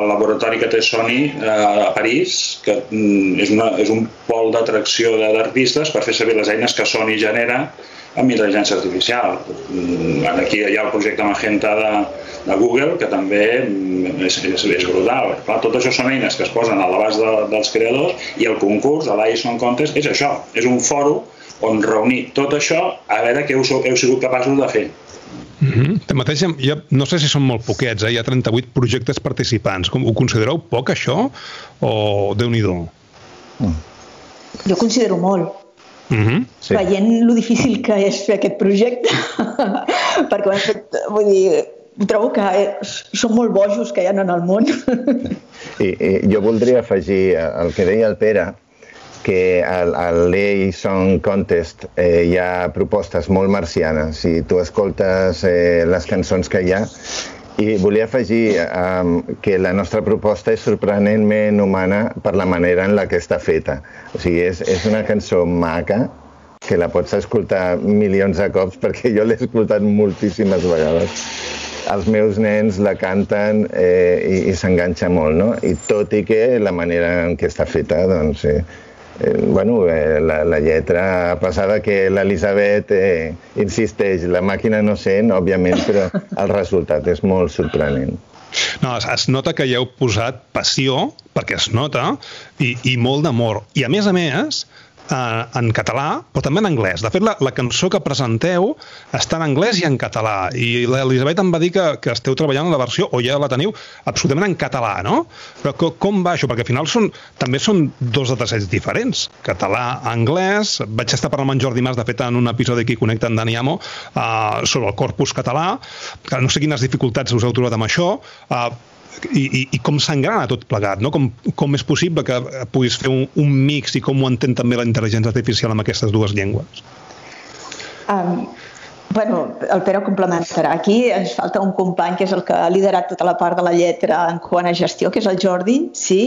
el laboratori que té Sony eh, a París, que mm, és, una, és un pol d'atracció d'artistes per fer servir les eines que Sony genera amb intel·ligència artificial. Mm, aquí hi ha el projecte Magenta de, de Google, que també mm, és, és, és brutal. Clar, tot això són eines que es posen a l'abast de, dels creadors i el concurs, l'ISON Contest, és això, és un fòrum on reunir tot això a veure què heu, heu sigut capaços de fer. Mm -hmm. Tanmateix, ja, no sé si són molt poquets, eh? hi ha 38 projectes participants. Com, ho considereu poc, això? O déu nhi mm. Jo considero molt. Mm -hmm. sí. Veient lo difícil que és fer aquest projecte, perquè ho hem fet, vull dir, trobo que eh, són molt bojos que hi ha en el món. I, i jo voldria afegir el que deia el Pere, que al, al Song Contest eh, hi ha propostes molt marcianes i tu escoltes eh, les cançons que hi ha i volia afegir um, que la nostra proposta és sorprenentment humana per la manera en la que està feta. O sigui, és, és una cançó maca que la pots escoltar milions de cops perquè jo l'he escoltat moltíssimes vegades. Els meus nens la canten eh, i, i s'enganxa molt, no? I tot i que la manera en què està feta, doncs, eh, eh, bueno, eh, la, la lletra, a pesar de que l'Elisabet eh, insisteix, la màquina no sent, òbviament, però el resultat és molt sorprenent. No, es, es nota que hi heu posat passió, perquè es nota, i, i molt d'amor. I a més a més, eh, en català, però també en anglès. De fet, la, la cançó que presenteu està en anglès i en català. I l'Elisabet em va dir que, que esteu treballant en la versió, o ja la teniu, absolutament en català, no? Però com, com va això? Perquè al final són, també són dos datasets diferents. Català, anglès... Vaig estar parlant amb en Jordi Mas, de fet, en un episodi que connecta en Dani Amo, eh, sobre el corpus català, que no sé quines dificultats us heu trobat amb això, eh, i, i, i com s'engrana tot plegat, no? com, com és possible que puguis fer un, un mix i com ho entén també la intel·ligència artificial amb aquestes dues llengües? Um, bueno, el Pere complementarà. Aquí ens falta un company que és el que ha liderat tota la part de la lletra en quant a gestió, que és el Jordi, sí,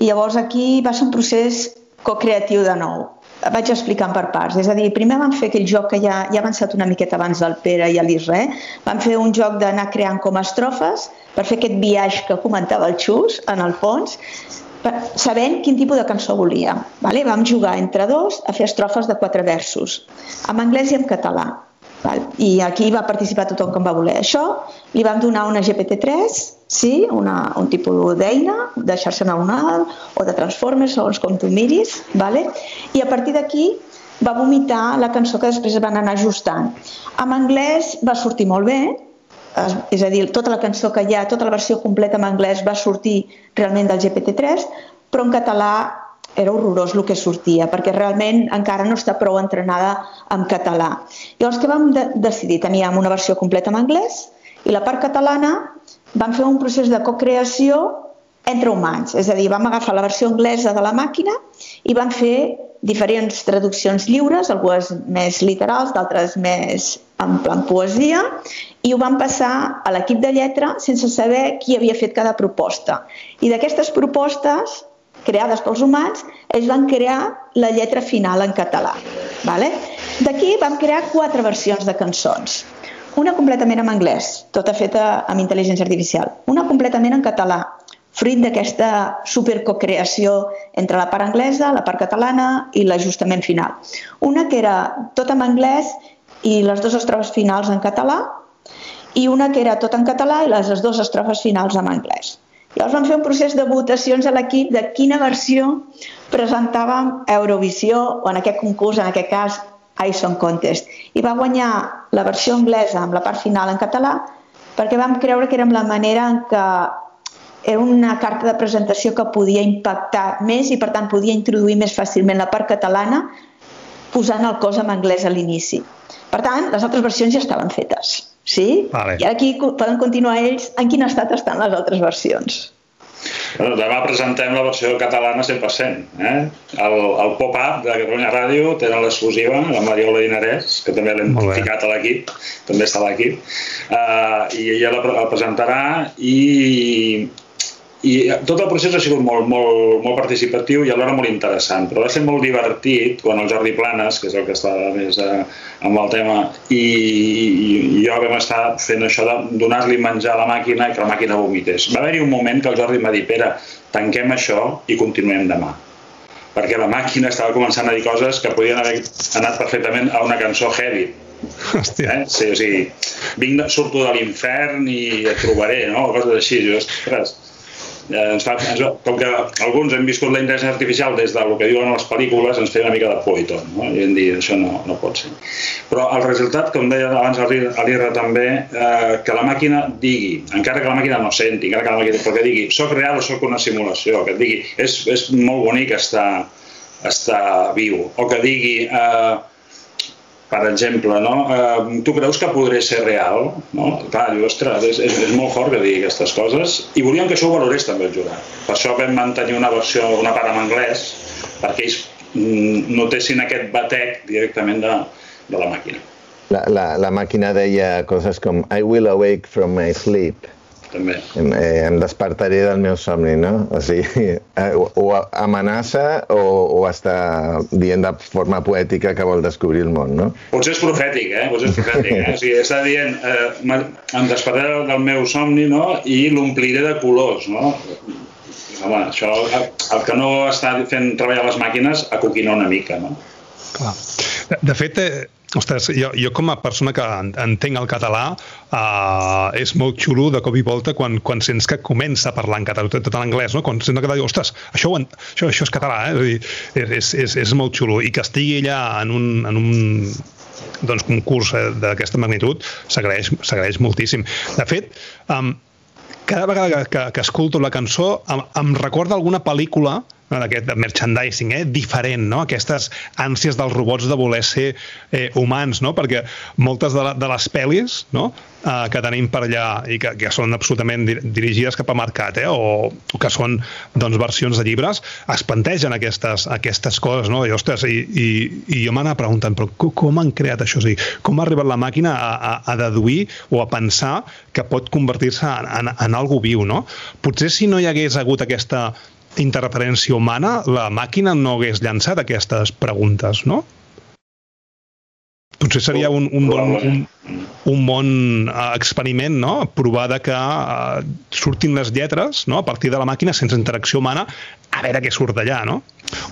i llavors aquí va ser un procés co-creatiu de nou vaig explicant per parts. És a dir, primer vam fer aquell joc que ja, ja ha avançat una miqueta abans del Pere i l'Isre. Vam fer un joc d'anar creant com estrofes per fer aquest viatge que comentava el Xus, en el fons, sabent quin tipus de cançó volia. Vale? Vam jugar entre dos a fer estrofes de quatre versos, en anglès i en català. Val? I aquí va participar tothom com va voler. Això li vam donar una GPT-3, sí, una, un tipus d'eina, de xarxa neuronal o de Transformers, segons com tu miris, vale? i a partir d'aquí va vomitar la cançó que després van anar ajustant. En anglès va sortir molt bé, és a dir, tota la cançó que hi ha, tota la versió completa en anglès va sortir realment del GPT-3, però en català era horrorós el que sortia, perquè realment encara no està prou entrenada en català. Llavors, què vam de decidir? Teníem una versió completa en anglès i la part catalana vam fer un procés de co-creació entre humans, és a dir, vam agafar la versió anglesa de la màquina i vam fer diferents traduccions lliures, algunes més literals, d'altres més en plan poesia, i ho vam passar a l'equip de lletra sense saber qui havia fet cada proposta. I d'aquestes propostes creades pels humans, ells van crear la lletra final en català. Vale? D'aquí vam crear quatre versions de cançons. Una completament en anglès, tota feta amb intel·ligència artificial. Una completament en català, fruit d'aquesta supercocreació entre la part anglesa, la part catalana i l'ajustament final. Una que era tot en anglès i les dues estrofes finals en català i una que era tot en català i les dues estrofes finals en anglès. Llavors vam fer un procés de votacions a l'equip de quina versió presentàvem a Eurovisió o en aquest concurs, en aquest cas iSong Contest. I va guanyar la versió anglesa amb la part final en català perquè vam creure que era la manera en què era una carta de presentació que podia impactar més i per tant podia introduir més fàcilment la part catalana posant el cos en anglès a l'inici. Per tant, les altres versions ja estaven fetes. Sí? Vale. I aquí poden continuar ells en quin estat estan les altres versions. Bueno, demà presentem la versió catalana 100%. Eh? El, el pop-up de Catalunya Ràdio tenen l'exclusiva, la Mariola Dinarès, que també l'hem ficat a l'equip, també està a l'equip, uh, i ella la, la presentarà i i tot el procés ha sigut molt, molt, molt participatiu i alhora molt interessant, però va ser molt divertit quan el Jordi Planes, que és el que estava més eh, amb el tema, i, i jo vam estar fent això de donar-li menjar a la màquina i que la màquina vomités. Va haver-hi un moment que el Jordi em va dir, Pere, tanquem això i continuem demà perquè la màquina estava començant a dir coses que podien haver anat perfectament a una cançó heavy. Hòstia. Eh? Sí, o sigui, vinc, surto de l'infern i et trobaré, no? Coses així. Jo, ostres, eh, ens fa, ens, com que alguns hem viscut la intel·ligència artificial des del que diuen les pel·lícules, ens feia una mica de por i tot, no? i hem dit, això no, no pot ser. Però el resultat, com deia abans a l'Irra també, eh, que la màquina digui, encara que la màquina no senti, encara que la màquina, però que digui, soc real o soc una simulació, que digui, és, és molt bonic estar, estar viu, o que digui, eh, per exemple, no? Eh, tu creus que podré ser real? No? Clar, diu, ostres, és, és, és molt fort que digui aquestes coses i volíem que això ho valorés també el jurat. Per això vam mantenir una versió, una part en anglès, perquè ells mm, notessin aquest batec directament de, de la màquina. La, la, la màquina deia coses com I will awake from my sleep també. Eh, em despertaré del meu somni, no? O sigui, eh, o, o amenaça o, o està dient de forma poètica que vol descobrir el món, no? Potser és profètic, eh? Potser és profètic, eh? O sigui, està dient, eh, em despertaré del meu somni, no? I l'ompliré de colors, no? Home, això, el que no està fent treballar les màquines, acoquina una mica, no? Clar. De, de fet, eh, Ostres, jo, jo com a persona que entenc el català uh, és molt xulo de cop i volta quan, quan sents que comença a parlar en català, tot, en anglès, no? quan sents que diu, ostres, això, això, això és català, eh? és, dir, és, és, és molt xulo. I que estigui allà en un, en un doncs, concurs eh, d'aquesta magnitud s'agraeix moltíssim. De fet, um, cada vegada que, que, que escolto la cançó em, em recorda alguna pel·lícula no, d'aquest merchandising, eh? diferent, no? aquestes ànsies dels robots de voler ser eh, humans, no? perquè moltes de, la, de les pel·lis no? eh, que tenim per allà i que, que són absolutament dirigides cap a mercat eh? o, o que són doncs, versions de llibres, es plantegen aquestes, aquestes coses, no? I, ostres, i, i, i jo m'anava preguntant, però com han creat això? O sigui, com ha arribat la màquina a, a, a deduir o a pensar que pot convertir-se en, en, en algú viu, no? Potser si no hi hagués hagut aquesta interferència humana, la màquina no hagués llançat aquestes preguntes, no? Potser seria un, un, bon, un, un bon uh, experiment, no? Provar de que uh, surtin les lletres no? a partir de la màquina sense interacció humana a veure què surt d'allà, no?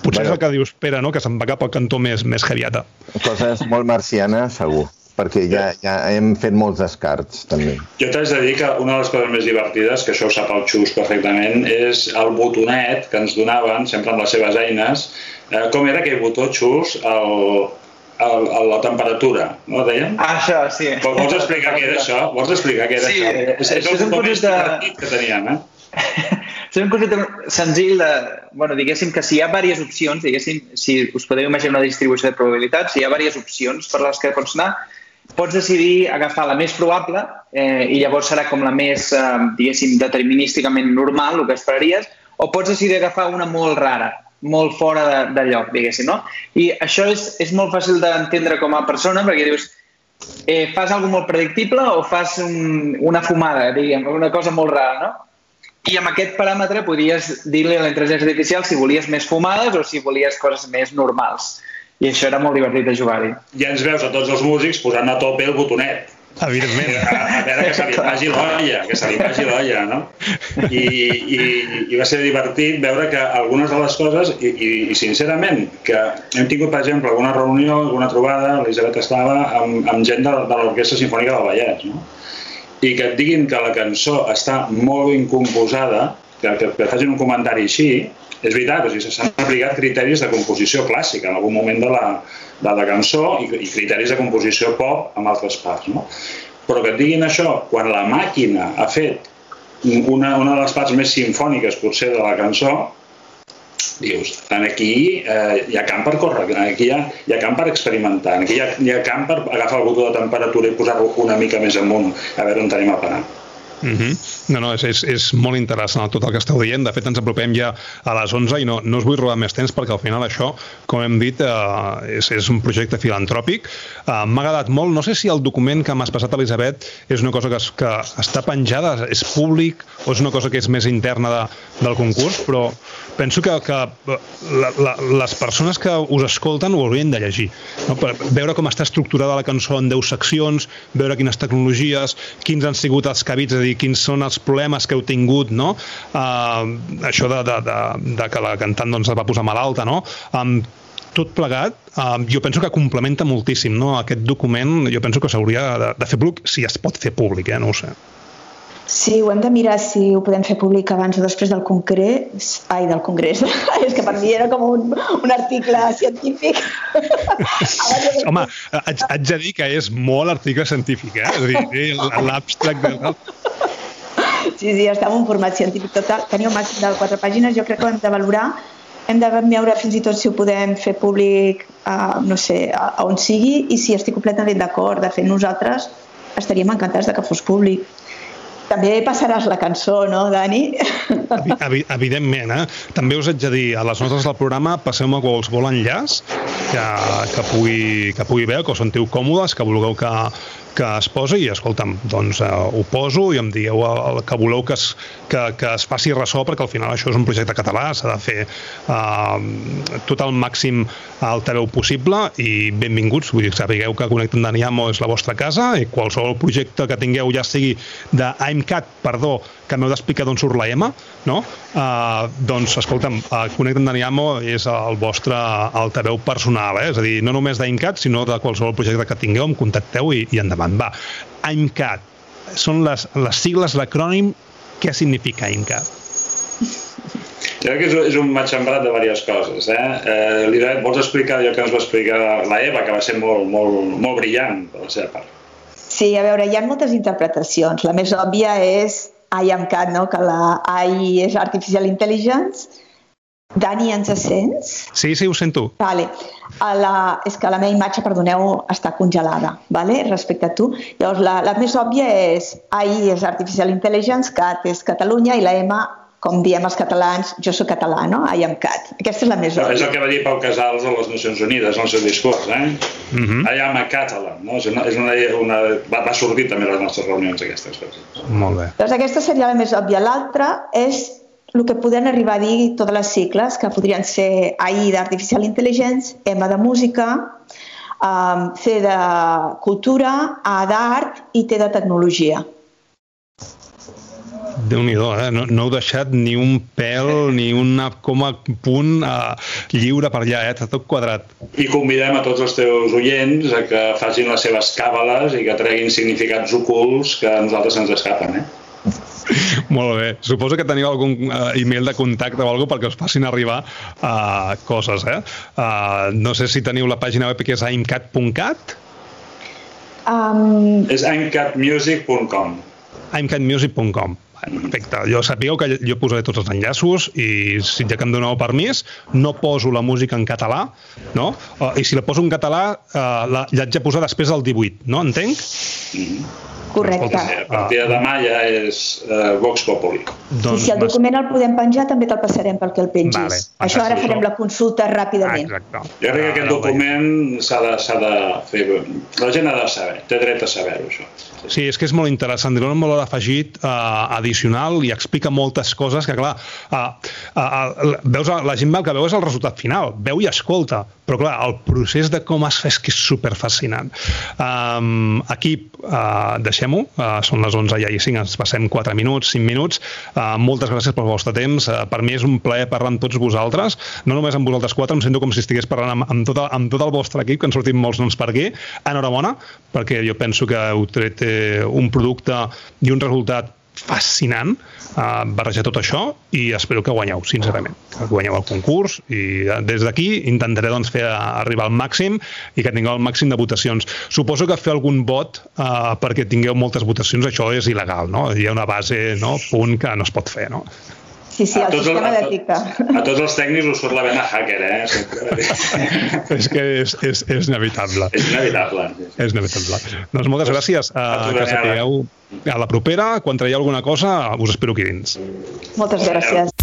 Potser bueno, és el que dius, espera, no? que se'n va cap al cantó més, més heaviata. Coses molt marcianes, segur perquè ja, ja hem fet molts descarts, també. Jo t'haig de dir que una de les coses més divertides, que això ho sap el Xus perfectament, és el botonet que ens donaven, sempre amb les seves eines. Eh, com era aquell botó, Xus? El, el, el, la temperatura, no deien? Ah, això, sí. Vols explicar què era això? Vols explicar què era sí, això? És, és, és un més divertit que teníem, eh? és un concepte senzill de, bueno, diguéssim que si hi ha diverses opcions, diguéssim, si us podeu imaginar una distribució de probabilitats, si hi ha diverses opcions per les que pots anar, pots decidir agafar la més probable eh, i llavors serà com la més, eh, diguéssim, determinísticament normal, el que esperaries, o pots decidir agafar una molt rara, molt fora de, de lloc, diguéssim, no? I això és, és molt fàcil d'entendre com a persona perquè dius, eh, fas alguna molt predictible o fas un, una fumada, diguem, una cosa molt rara, no? I amb aquest paràmetre podries dir-li a la intel·ligència artificial si volies més fumades o si volies coses més normals i això era molt divertit de jugar-hi. Ja ens veus a tots els músics posant a tope el botonet. Evidentment. A, a veure que se li vagi l'olla, que se li vagi l'olla, no? I, i, I va ser divertit veure que algunes de les coses, i, i, i sincerament, que hem tingut, per exemple, alguna reunió, alguna trobada, l'Elisabet estava amb, amb gent de, de l'Orquestra Sinfònica del Vallès, no? I que et diguin que la cançó està molt ben composada, que, que, que facin un comentari així, és veritat, o sigui, aplicat criteris de composició clàssica en algun moment de la, de la cançó i, i criteris de composició pop en altres parts. No? Però que et diguin això quan la màquina ha fet una, una de les parts més sinfòniques potser de la cançó, dius, en aquí eh, hi ha camp per córrer, aquí hi ha, hi ha camp per experimentar, aquí hi ha, hi ha camp per agafar el botó de temperatura i posar-lo una mica més amunt, a veure on tenim a parar. Mm -hmm. No, no, és, és, és molt interessant tot el que esteu dient. De fet, ens apropem ja a les 11 i no, no us vull robar més temps perquè al final això, com hem dit, eh, és, és un projecte filantròpic. Eh, M'ha agradat molt. No sé si el document que m'has passat, Elisabet, és una cosa que, es, que està penjada, és públic o és una cosa que és més interna de, del concurs, però penso que, que la, la, les persones que us escolten ho haurien de llegir. No? Per veure com està estructurada la cançó en 10 seccions, veure quines tecnologies, quins han sigut els cabits, és a dir, quins són els problemes que heu tingut, no? Uh, això de, de, de, de que la cantant doncs, es va posar malalta, no? Um, tot plegat, uh, jo penso que complementa moltíssim no? aquest document, jo penso que s'hauria de, de fer públic, si es pot fer públic, eh? no ho sé. Sí, ho hem de mirar si ho podem fer públic abans o després del congrés. Ai, del congrés. És que per mi era com un, un article científic. Home, haig, haig de dir que és molt article científic, eh? És a dir, l'abstract de... Sí, sí, està en un format científic total. Tenia un màxim de quatre pàgines. Jo crec que ho hem de valorar hem de veure fins i tot si ho podem fer públic a, no sé, a, a on sigui i si estic completament d'acord de fer nosaltres estaríem encantats de que fos públic. També passaràs la cançó, no, Dani? Evidentment, eh? També us haig de dir, a les notes del programa passeu-me qualsevol enllaç que, que, pugui, que pugui veure, que us sentiu còmodes, que vulgueu que, que es posa i, escolta'm, doncs eh, ho poso i em dieu el, el que voleu que es, que, que es faci ressò, perquè al final això és un projecte català, s'ha de fer eh, tot el màxim altaveu possible i benvinguts, vull dir, sapigueu que Connecten Daniamo és la vostra casa i qualsevol projecte que tingueu, ja sigui de IMCAT, perdó, que m'heu d'explicar d'on surt la M, no? Uh, doncs, escolta'm, uh, Connecten Daniamo és el vostre altaveu personal, eh? és a dir, no només d'IMCAT, sinó de qualsevol projecte que tingueu, em contacteu i, i endavant. Va, IMCAT, són les, les sigles, l'acrònim, què significa IMCAT? Jo crec que és, és un matxembrat de diverses coses. Eh? Eh, Lira, vols explicar allò que ens va explicar la Eva, que va ser molt, molt, molt brillant per la seva part? Sí, a veure, hi ha moltes interpretacions. La més òbvia és IAMCAT, no? que la AI és Artificial Intelligence. Dani, ens sents? Sí, sí, ho sento. Vale. A la, és que la meva imatge, perdoneu, està congelada, vale? respecte a tu. Llavors, la, la més òbvia és AI és Artificial Intelligence, CAT és Catalunya i la M com diem els catalans, jo sóc català, no? I am cat. Aquesta és la més òbvia. És el que va dir Pau Casals a les Nacions Unides en el seu discurs, eh? Uh -huh. I am a catalan, no? És una, és una, una, va, va sortir també a les nostres reunions aquestes coses. Molt bé. Doncs aquesta seria la més òbvia. L'altra és el que podem arribar a dir totes les cicles, que podrien ser AI d'Artificial Intelligence, M de música, um, C de cultura, A d'art i T de tecnologia déu nhi eh? No, no heu deixat ni un pèl, ni una coma punt eh, lliure per allà, eh? Està tot quadrat. I convidem a tots els teus oients a que facin les seves càbales i que treguin significats ocults que a nosaltres ens escapen, eh? Molt bé. Suposo que teniu algun uh, email de contacte o alguna perquè us facin arribar uh, coses, eh? Uh, no sé si teniu la pàgina web que és aimcat.cat? Um... És aimcatmusic.com aimcatmusic.com Perfecte. Jo sapigueu que jo posaré tots els enllaços i si ja que em doneu permís, no poso la música en català, no? I si la poso en català, eh, la, l'haig de posar després del 18, no? Entenc? Mm -hmm. Correcte. a partir de demà ja és uh, Vox Populi. Doncs, I si el document el podem penjar, també te'l passarem perquè el pengis. Vale, Això ara farem la consulta ràpidament. Ah, exacte. Jo crec que aquest document s'ha de, de fer... La gent ha de saber, té dret a saber-ho, això. Sí, és que és molt interessant. Diu un valor afegit uh, addicional i explica moltes coses que, clar, uh, uh, uh, veus, la gent el que veu és el resultat final, veu i escolta, però, clar, el procés de com es fa és que és superfascinant. Um, aquí uh, deixem-ho, uh, són les 11 ja i 5, ens passem 4 minuts, 5 minuts. Uh, moltes gràcies pel vostre temps. Uh, per mi és un plaer parlar amb tots vosaltres, no només amb vosaltres quatre, em sento com si estigués parlant amb, amb, tot, amb tot el vostre equip, que han sortit molts noms per aquí. Enhorabona, perquè jo penso que heu tret eh, un producte i un resultat fascinant uh, barrejar tot això i espero que guanyeu, sincerament, que guanyeu el concurs i uh, des d'aquí intentaré doncs, fer arribar al màxim i que tingueu el màxim de votacions. Suposo que fer algun vot uh, perquè tingueu moltes votacions, això és il·legal, no? Hi ha una base, no?, punt que no es pot fer, no? Sí, sí, el sistema d'ètica. A tots els tècnics us surt la vena hacker, eh? és que és, és, és inevitable. És inevitable. És inevitable. Doncs moltes gràcies. Uh, que sapigueu a la propera, quan traieu alguna cosa, us espero aquí dins. Moltes gràcies.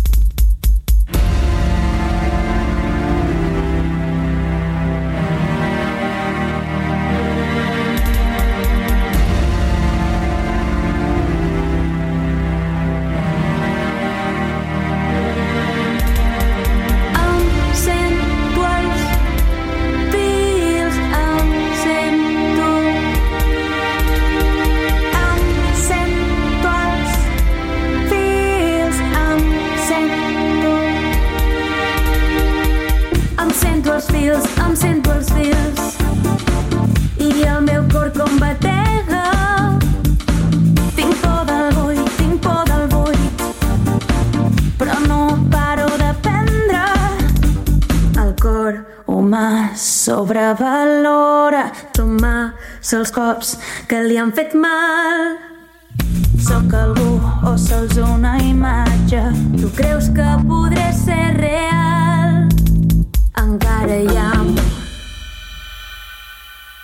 valora tomar-se els cops que li han fet mal. Sóc algú o sols una imatge, tu creus que podré ser real? Encara hi ha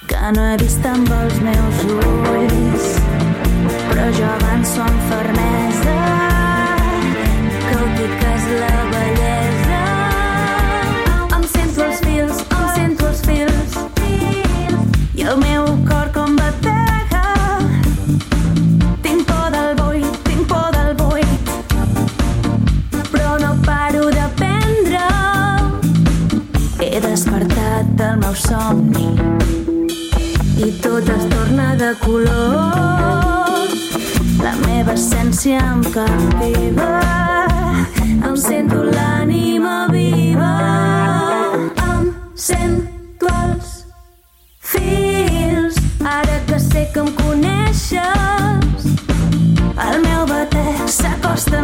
que no he vist amb els meus ulls, però jo avanço amb fermesa, que ho dic que és la del meu somni. I tot es torna de color. La meva essència em captiva, em sento l'ànima viva, em sento els fils, ara que sé que em coneixes, el meu batec s'acosta